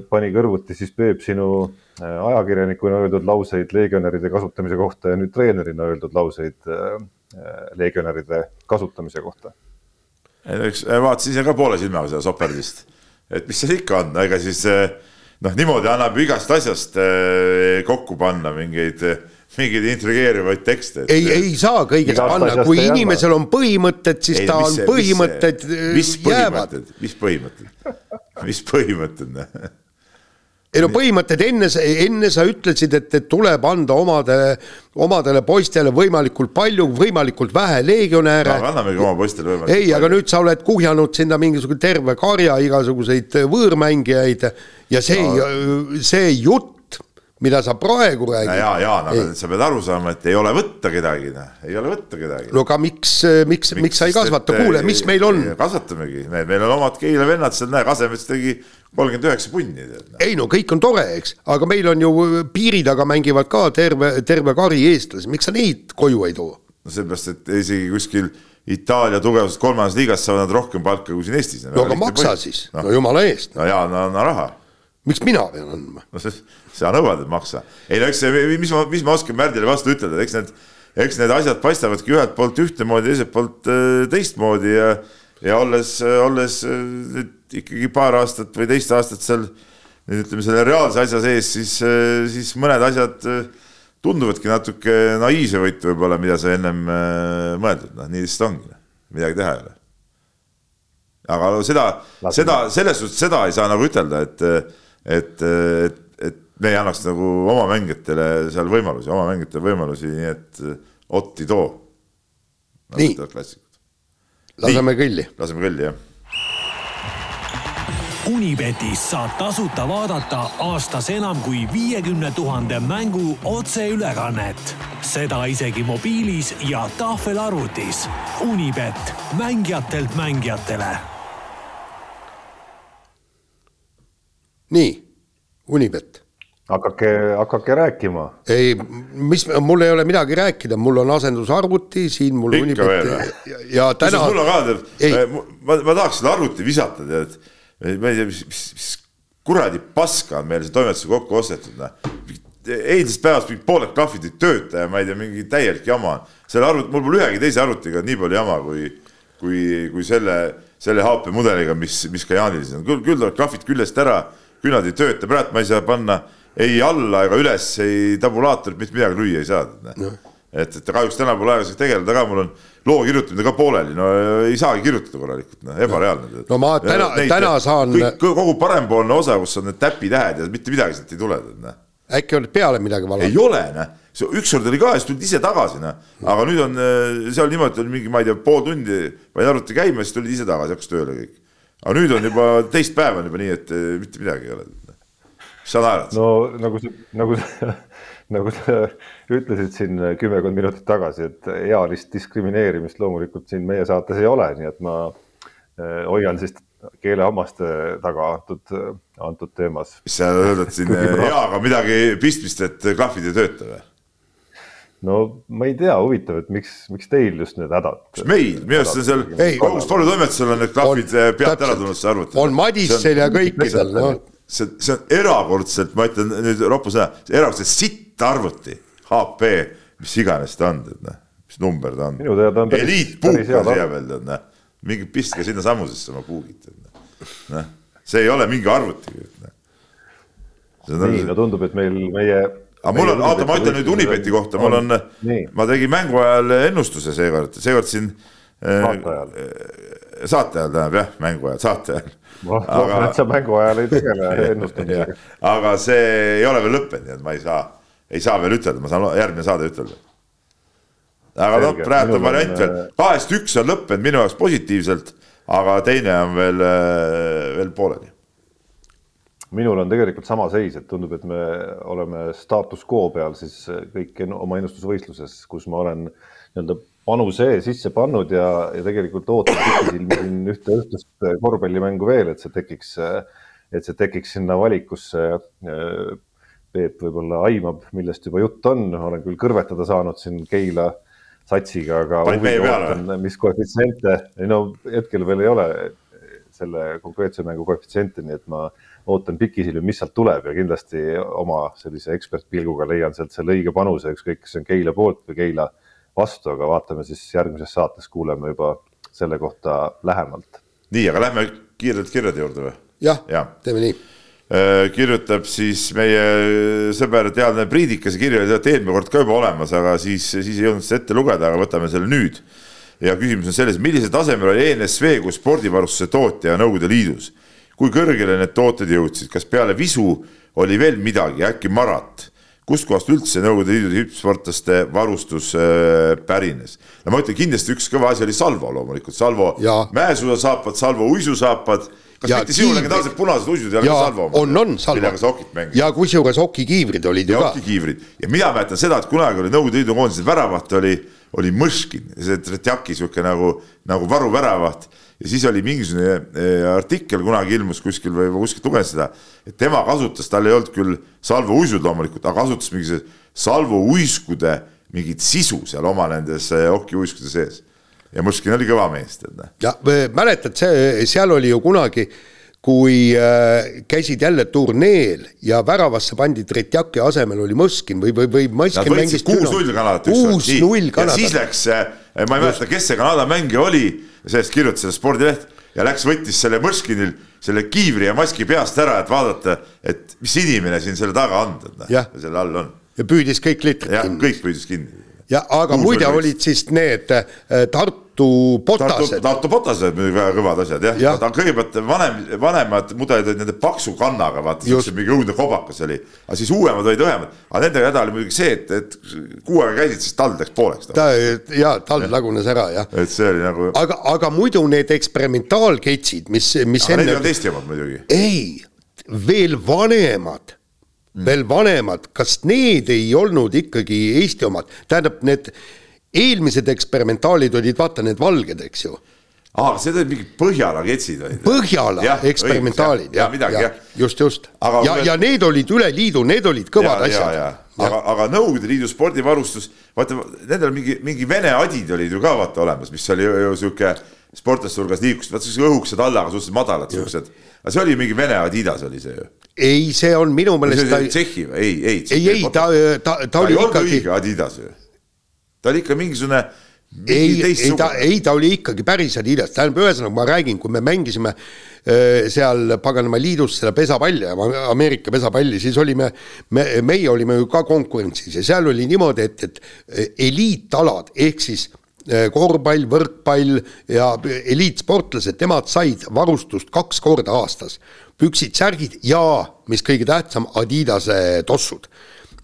pani kõrvuti siis Peep sinu Äh, ajakirjanikuna öeldud lauseid legionäride kasutamise kohta ja nüüd treenerina öeldud lauseid äh, äh, legionäride kasutamise kohta. eks vaatasin ise ka poole silmaga seda soperdist, et mis seal ikka on, ega siis noh, niimoodi annab igast asjast kokku panna mingeid mingeid intrigeerivaid tekste ei, ei saa kõigest panna, kui inimesel on põhimõtted, siis ei, ta on põhimõtted. mis põhimõtted, mis põhimõtted, mis põhimõtted ei no põhimõtted enne, enne sa ütlesid, et, et tuleb anda omadele, omadele poistele võimalikult palju, võimalikult vähe legionäre no,. annamegi oma poistele võimalikult ei, aga nüüd sa oled kuhjanud sinna mingisugune terve karja igasuguseid võõrmängijaid ja see no., see jutt mida sa praegu räägid. ja, Jaan, aga sa pead aru saama, et ei ole võtta kedagi, noh, ei ole võtta kedagi. no aga miks, miks, miks, miks sa ei kasvata, kuule, mis meil on? kasvatamegi, meil on omad Keila vennad seal, näe, Kasemets tegi kolmkümmend üheksa punni. ei no kõik on tore, eks, aga meil on ju piiri taga mängivad ka terve, terve kari eestlasi, miks sa neid koju ei too? no sellepärast, et isegi kuskil Itaalia tugevas kolmandas liigas saavad nad rohkem palka kui siin Eestis. no aga maksa põhi. siis no., no jumala eest. no jaa, no anna raha. Miks mina pean andma? no see sa nõuad, et maksa. ei no eks see, mis ma, mis ma oskan Märdile vastu ütelda, eks need, eks need asjad paistabadki ühelt poolt ühtemoodi, teiselt poolt äh, teistmoodi ja, ja olles, olles äh, nüüd ikkagi paar aastat või teist aastat seal nüüd ütleme selle reaalse asja sees, siis, äh, siis mõned asjad tunduvadki natuke naiivsevõitu võib-olla, mida sa ennem mõeldud, noh, nii lihtsalt ongi, midagi teha ei ole. aga seda, seda, selles suhtes seda ei saa nagu ütelda, et, et, et me ei annaks nagu oma mängijatele seal võimalusi, oma mängijatele võimalusi, nii et äh, Otti too. nii, laseme kõlli. laseme kõlli, jah. Unibetis saab tasuta vaadata aastas enam kui viiekümne tuhande mängu otseülekannet. seda isegi mobiilis ja tahvelarvutis. Unibet, mängijatelt mängijatele. Nii, Unibet hakake, hakake rääkima. ei, mis, mul ei ole midagi rääkida, mul on asendusarvuti, siin mul Ikka veel, ja, ja täna. mul on ka, tead, ma, ma tahaks seda arvuti visata, tead. ma ei tea, mis, mis, mis kuradi paska on meil see toimetuse kokku ostetud, noh. eilsest päevast mingid pooled klahvid ei tööta ja ma ei tea, mingi täielik jama on. selle arvuti, mul pole ühegi teise arvutiga nii palju jama kui, kui, kui selle, selle HP mudeliga, mis, mis ka Jaanil siin on. küll, küll tulevad klahvid küljest ära, küll nad ei tööta, praegu ma ei saa panna ei alla ega üles, ei tabulaatorit, mitte midagi lüüa ei saa no.. et, et kahjuks täna pole aega sellega tegeleda ka, mul on loo kirjutamine ka pooleli, no ei saagi kirjutada korralikult, noh, ebareaalne. no ma täna, täna saan. kogu parempoolne osa, kus on need täpitähed ja mitte midagi sealt ei tule, noh. äkki oled peale midagi valanud? ei ole, noh, ükskord oli ka ja siis tulid ise tagasi, noh, aga nüüd on seal niimoodi, oli mingi, ma ei tea, pool tundi panin arvuti käima, siis tulid ise tagasi, hakkas tööle kõik. Aga nüüd on juba teist päeva on juba nii, et mitte midagi ei ole mis sa naerad? no nagu nagu nagu sa ütlesid siin kümmekond minutit tagasi, et ealist diskrimineerimist loomulikult siin meie saates ei ole, nii et ma eh, hoian siis keelehammaste taga antud, antud teemas. mis sa ütled siin eaga midagi pistmist, et klahvid ei tööta või? No ma ei tea, huvitav, et miks, miks teil just need hädad? mis meil, minu arust see on seal kogus toimetusel on need klahvid eh, pealt ära tulnud, sa arvutad. on Madissel ja kõikidel, noh see, see on erakordselt, ma ütlen nüüd ropu sõna, erakordselt sitt arvuti, HP, mis iganes ta on, tead noh, mis number ta on. eliitpuuk on siia veel, tead noh, mingi pistke sinnasamusesse oma puugid, tead noh, noh, see ei ole mingi arvuti. Noh. nii, no tundub, et meil, meie aga mul on, oota, ma ütlen nüüd Unibeti kohta, mul on, ma tegin mängu ajal ennustuse seekord, seekord siin. saate ajal. saate ajal tähendab jah, mängu ajal, saate ajal. Aga et sa mängu ajal ei tegele ennustamisega. aga see ei ole veel lõppenud, nii et ma ei saa, ei saa veel ütelda, ma saan järgmine saade ütelda. aga noh, praegu on variant veel, äh, kahest üks on lõppenud minu jaoks positiivselt, aga teine on veel, äh, veel pooleli minul on tegelikult sama seis, et tundub, et me oleme staatus quo peal siis kõik oma ennustusvõistluses, kus ma olen nii-öelda panuse sisse pannud ja, ja tegelikult ootan pikisilmi siin ühte õhtust korvpallimängu veel, et see tekiks, et see tekiks sinna valikusse. Peep võib-olla aimab, millest juba jutt on, olen küll kõrvetada saanud siin Keila satsiga, aga ootan, mis koefitsiente, ei no hetkel veel ei ole selle konkreetse mängu koefitsiente, nii et ma ootan pikisilmi, mis sealt tuleb ja kindlasti oma sellise ekspertpilguga leian sealt selle õige panuse, ükskõik, kas see on Keila poolt või Keila vastu, aga vaatame siis järgmises saates, kuuleme juba selle kohta lähemalt. nii, aga lähme kiirelt kirjade juurde või? jah ja., teeme nii äh, kirjutab siis meie sõber teadlane Priidik, see kiri oli tegelikult eelmine kord ka juba olemas, aga siis, siis ei jõudnud seda ette lugeda, aga võtame selle nüüd. ja küsimus on selles, millisel tasemel oli ENSV kui spordivarustuse tootja Nõukogude Liidus? Kui kõrgele need tooted jõudsid, kas peale visu oli veel midagi, äkki marat? kustkohast üldse Nõukogude Liidu tippsportlaste varustus äh, pärines? no ma ütlen kindlasti üks kõva asi oli Salvo loomulikult, Salvo mäesuusasaapad, Salvo uisusaapad kas ja mitte sinu legendaarsed punased uisud ei ole ka Salvo on, on Salvo. millega sa okit mängisid. ja kusjuures okikiivrid olid ju ka. okikiivrid ja mina mäletan seda, et kunagi oli Nõukogude Liidu koondise väravaht oli, oli Mõškin, see Tretjaki sihuke nagu, nagu varuväravaht ja siis oli mingisugune eh, artikkel kunagi ilmus kuskil või ma kuskilt lugesin seda, et tema kasutas, tal ei olnud küll Salvo uisud loomulikult, aga kasutas mingisuguse Salvo uiskude mingit sisu seal oma nendes eh, okiuiskude sees. ja Mõškin oli kõva mees, tead. Ja mäletad, see, seal oli ju kunagi kui äh, käisid jälle turneel ja väravasse pandi Tretjaki asemel oli Mõskin või, või, või Mõskin mängis kuus-null Kanadat. kuus-null Kanadat. siis läks, äh, ma ei mäleta, kes see Kanada mängija oli, sellest kirjutas spordileht ja läks, võttis selle Mõskinil selle kiivri ja maski peast ära, et vaadata, et mis inimene siin selle taga on, noh, selle all on. ja püüdis kõik litrid kinni. kõik püüdis kinni. Ja aga Kuus muide oli- olid siis need äh, Tartu Potased, Tartu Potased muidugi väga kõvad asjad jah ja., ta kõigepealt vanem, vanemad mudelid olid nende paksu kannaga, vaata siukse mingi õudne kobakas oli. aga siis uuemad olid õhemad, aga nendega häda oli muidugi see, et, et kuu aega käisid, siis tald läks pooleks. ta ja tald lagunes ära jah, et see oli nagu, aga, aga muidu need eksperimentaalketsid, mis, mis aga need ei enne olnud Eesti omad muidugi. ei, veel vanemad veel vanemad, kas need ei olnud ikkagi Eesti omad, tähendab, need eelmised eksperimentaalid olid vaata need valged, eks ju, aa, need olid mingid Põhjala ketsid olid. Põhjala Jah, eksperimentaalid jah, jah, just, just, ja ja need olid üle liidu, need olid kõvad ja, ja, asjad. ja.. aga, aga Nõukogude Liidu spordivarustus, vaata nendel mingi, mingi vene adid olid ju ka vaata olemas, mis oli ju, sihuke sportlaste hulgas liikus, vaata siuksed õhukesed allaga suhteliselt madalad siuksed. aga see oli mingi vene Adidas oli see ju. ei, see on minu meelest ta Tšehhi või ei, ei. ei, ei ta, ta, ta ta oli ei olnud ikkagi, õige Adidas ju. ta oli ikka mingisugune. ei, ei ta, ei ta oli ikkagi päris Adidas, tähendab, ühesõnaga ma räägin, kui me mängisime öö, seal paganama liidus seda pesapalli, Ameerika pesapalli, siis olime, me, meie olime ju ka konkurentsis ja seal oli niimoodi, et, et eliitalad ehk siis öö, korvpall, võrkpall ja eliitsportlased, nemad said varustust kaks korda aastas. püksid, särgid ja mis kõige tähtsam, Adidase tossud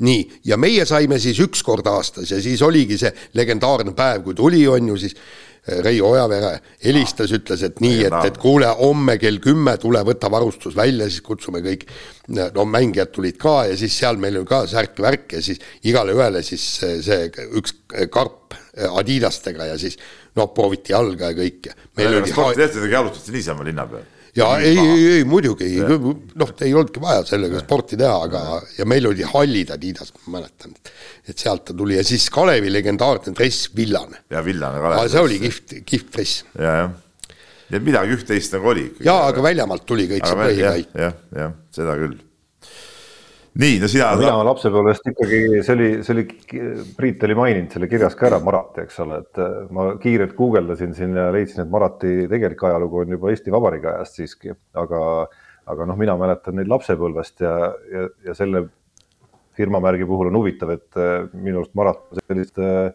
nii, ja meie saime siis üks kord aastas ja siis oligi see legendaarne päev, kui tuli, on ju siis äh, Reijo Ojavere helistas, ütles, et nii, et, et kuule, homme kell kümme tule võta varustus välja, siis kutsume kõik, no mängijad tulid ka ja siis seal meil oli ka särk-värk ja siis igale ühele siis see, see üks karp Adidastega ja siis noh, prooviti jalga ja kõike. oli sporditehtedega jalutati niisama linna peal. Ja ei, ei, ei muidugi, noh, ei olnudki vaja sellega sporti teha, aga ja meil oli hallid Adidas, ma mäletan, et sealt ta tuli ja siis Kalevi legendaarne dress villane. ja villane Kalev. see oli kihvt, kihvt dress ja, jah. nii et midagi üht-teist nagu oli ja aga väljamaalt tuli kõik see aga jah, põhikäik. jah, jah, seda küll. nii, no sina. mina lapsepõlvest ikkagi, see oli, see oli, Priit oli maininud selle kirjas ka ära, Marati, eks ole, et äh, ma kiirelt guugeldasin siin ja leidsin, et Marati tegelik ajalugu on juba Eesti Vabariigi ajast siiski, aga, aga noh, mina mäletan neid lapsepõlvest ja, ja, ja selle firmamärgi puhul on huvitav, et äh, minu arust Marat sellist äh,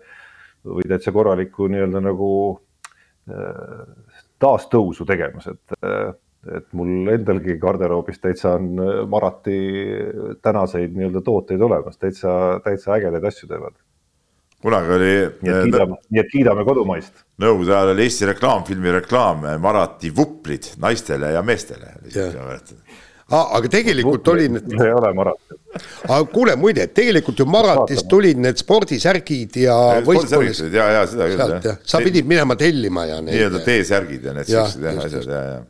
või täitsa korralikku nii-öelda nagu taastõusu tegemas, et et mul endalgi garderoobis täitsa on äh, Marati tänaseid nii-öelda tooteid olemas, täitsa, täitsa ägedaid asju teevad. kunagi oli nii et kiidame, nii et kiidame kodumaist. nõukogude ajal oli Eesti reklaamfilmi reklaam Marati vuplid naistele ja meestele. aga tegelikult oli need, ei ole Marat. aga kuule muide, tegelikult ju Maratist tulid need spordisärgid ja võistkonnas ja, ja seda küll jah, sa pidid minema tellima ja nii-öelda. T-särgid ja need siuksed jah asjad ja, ja.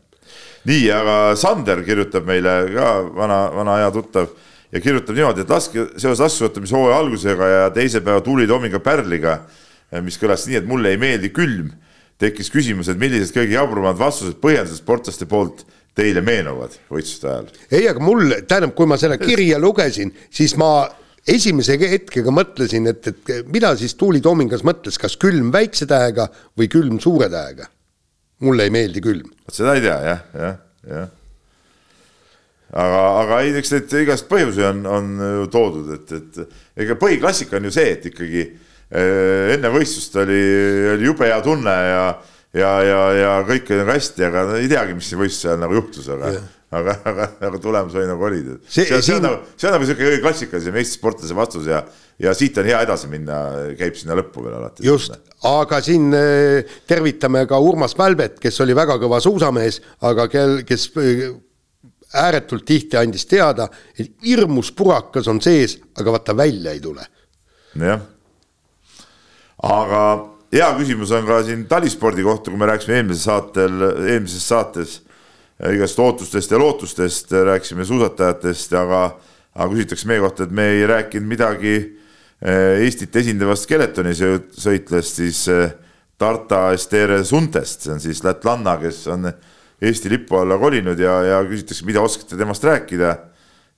nii, aga Sander kirjutab meile ka vana, vana hea tuttav ja kirjutab niimoodi, et laske seoses laskesuusatamishooaja algusega ja teise päeva tulitoominga Pärliga, mis kõlas nii, et mulle ei meeldi külm, tekkis küsimus, et millised kõige jaburumad vastused, põhjendused sportlaste poolt teile meenuvad võistluste ajal? ei, aga mul, tähendab, kui ma seda kirja lugesin, siis ma esimese hetkega mõtlesin, et, et mida siis Tuuli Toomingas mõtles, kas külm väikse tähega või külm suure tähega. Mulle ei meeldi külm. seda ei tea jah, jah, jah. aga, aga ei, eks neid igast põhjusi on, on ju toodud, et, et ega põhiklassika on ju see, et ikkagi eh, enne võistlust oli, oli jube hea tunne ja, ja, ja, ja kõik oli nagu hästi, aga ei teagi, mis võistluse ajal nagu juhtus, aga yeah. aga, aga, aga tulemus oli nagu oli. See- see, see, on nagu, see on nagu sihuke klassikalisem Eesti sportlase vastus ja, ja siit on hea edasi minna, käib sinna lõppu veel alati. just, aga siin eh, tervitame ka Urmas Välbet, kes oli väga kõva suusamees, aga kel, kes eh, ääretult tihti andis teada, et hirmus purakas on sees, aga vaata välja ei tule. jah. aga hea küsimus on ka siin talispordi kohta, kui me rääkisime eelmisel saatel, eelmises saates äh, igast ootustest ja lootustest, rääkisime suusatajatest, aga, aga küsitakse meie kohta, et me ei rääkinud midagi äh, Eestit esindavast skeletoni sõ- sõitlast, siis äh, Tarta Estere Suntest, see on siis lätlanna, kes on Eesti lipu alla kolinud ja, ja küsitakse, mida oskate temast rääkida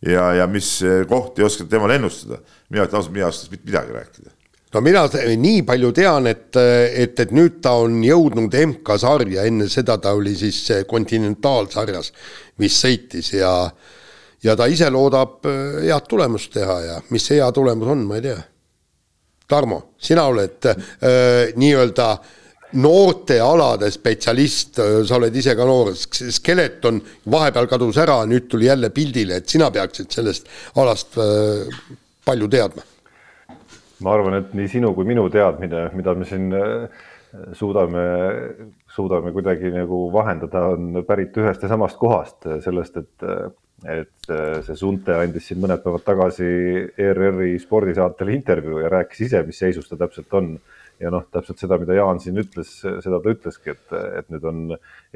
ja, ja mis äh, kohti oskate temale ennustada. mina ütlen ausalt, mina ei oska mitte midagi rääkida no mina nii palju tean, et, et, et nüüd ta on jõudnud MK-sarja, enne seda ta oli siis eh, kontinentaalsarjas, mis sõitis ja ja ta ise loodab eh, head tulemust teha ja mis see hea tulemus on, ma ei tea. Tarmo, sina oled äh, nii-öelda noortealade spetsialist, sa oled ise ka noor, Skeleton vahepeal kadus ära, nüüd tuli jälle pildile, et sina peaksid sellest alast äh, palju teadma. Ma arvan, et nii sinu kui minu teadmine, mida me siin äh, suudame, suudame kuidagi nagu vahendada, on pärit ühest ja samast kohast, sellest, et et äh, see Sunte andis siin mõned päevad tagasi ERR-i spordisaatele intervjuu ja rääkis ise, mis seisus ta täpselt on. ja noh, täpselt seda, mida Jaan siin ütles, seda ta ütleski, et, et nüüd on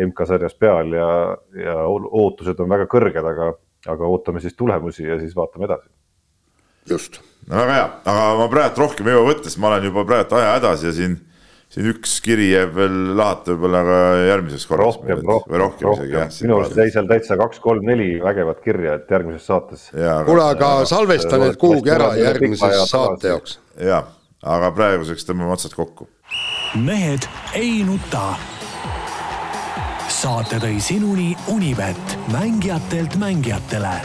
MK-sarjas peal ja, ja ootused on väga kõrged, aga, aga ootame siis tulemusi ja siis vaatame edasi. just. No väga hea, aga ma praegu rohkem ei jõua võtta, sest ma olen juba praegu aja hädas ja siin siin üks kiri jääb veel lahata võib-olla ka järgmiseks korraks. rohkem, rohkem, rohkem, rohkem. minu arust jäi seal täitsa kaks, kolm, neli vägevat kirja, et järgmises saates. kuule, aga salvesta need kuhugi ära järgmise saate jaoks. ja, aga praeguseks tõmbame otsad kokku. mehed ei nuta. saate tõi sinuni Unibet, mängijatelt mängijatele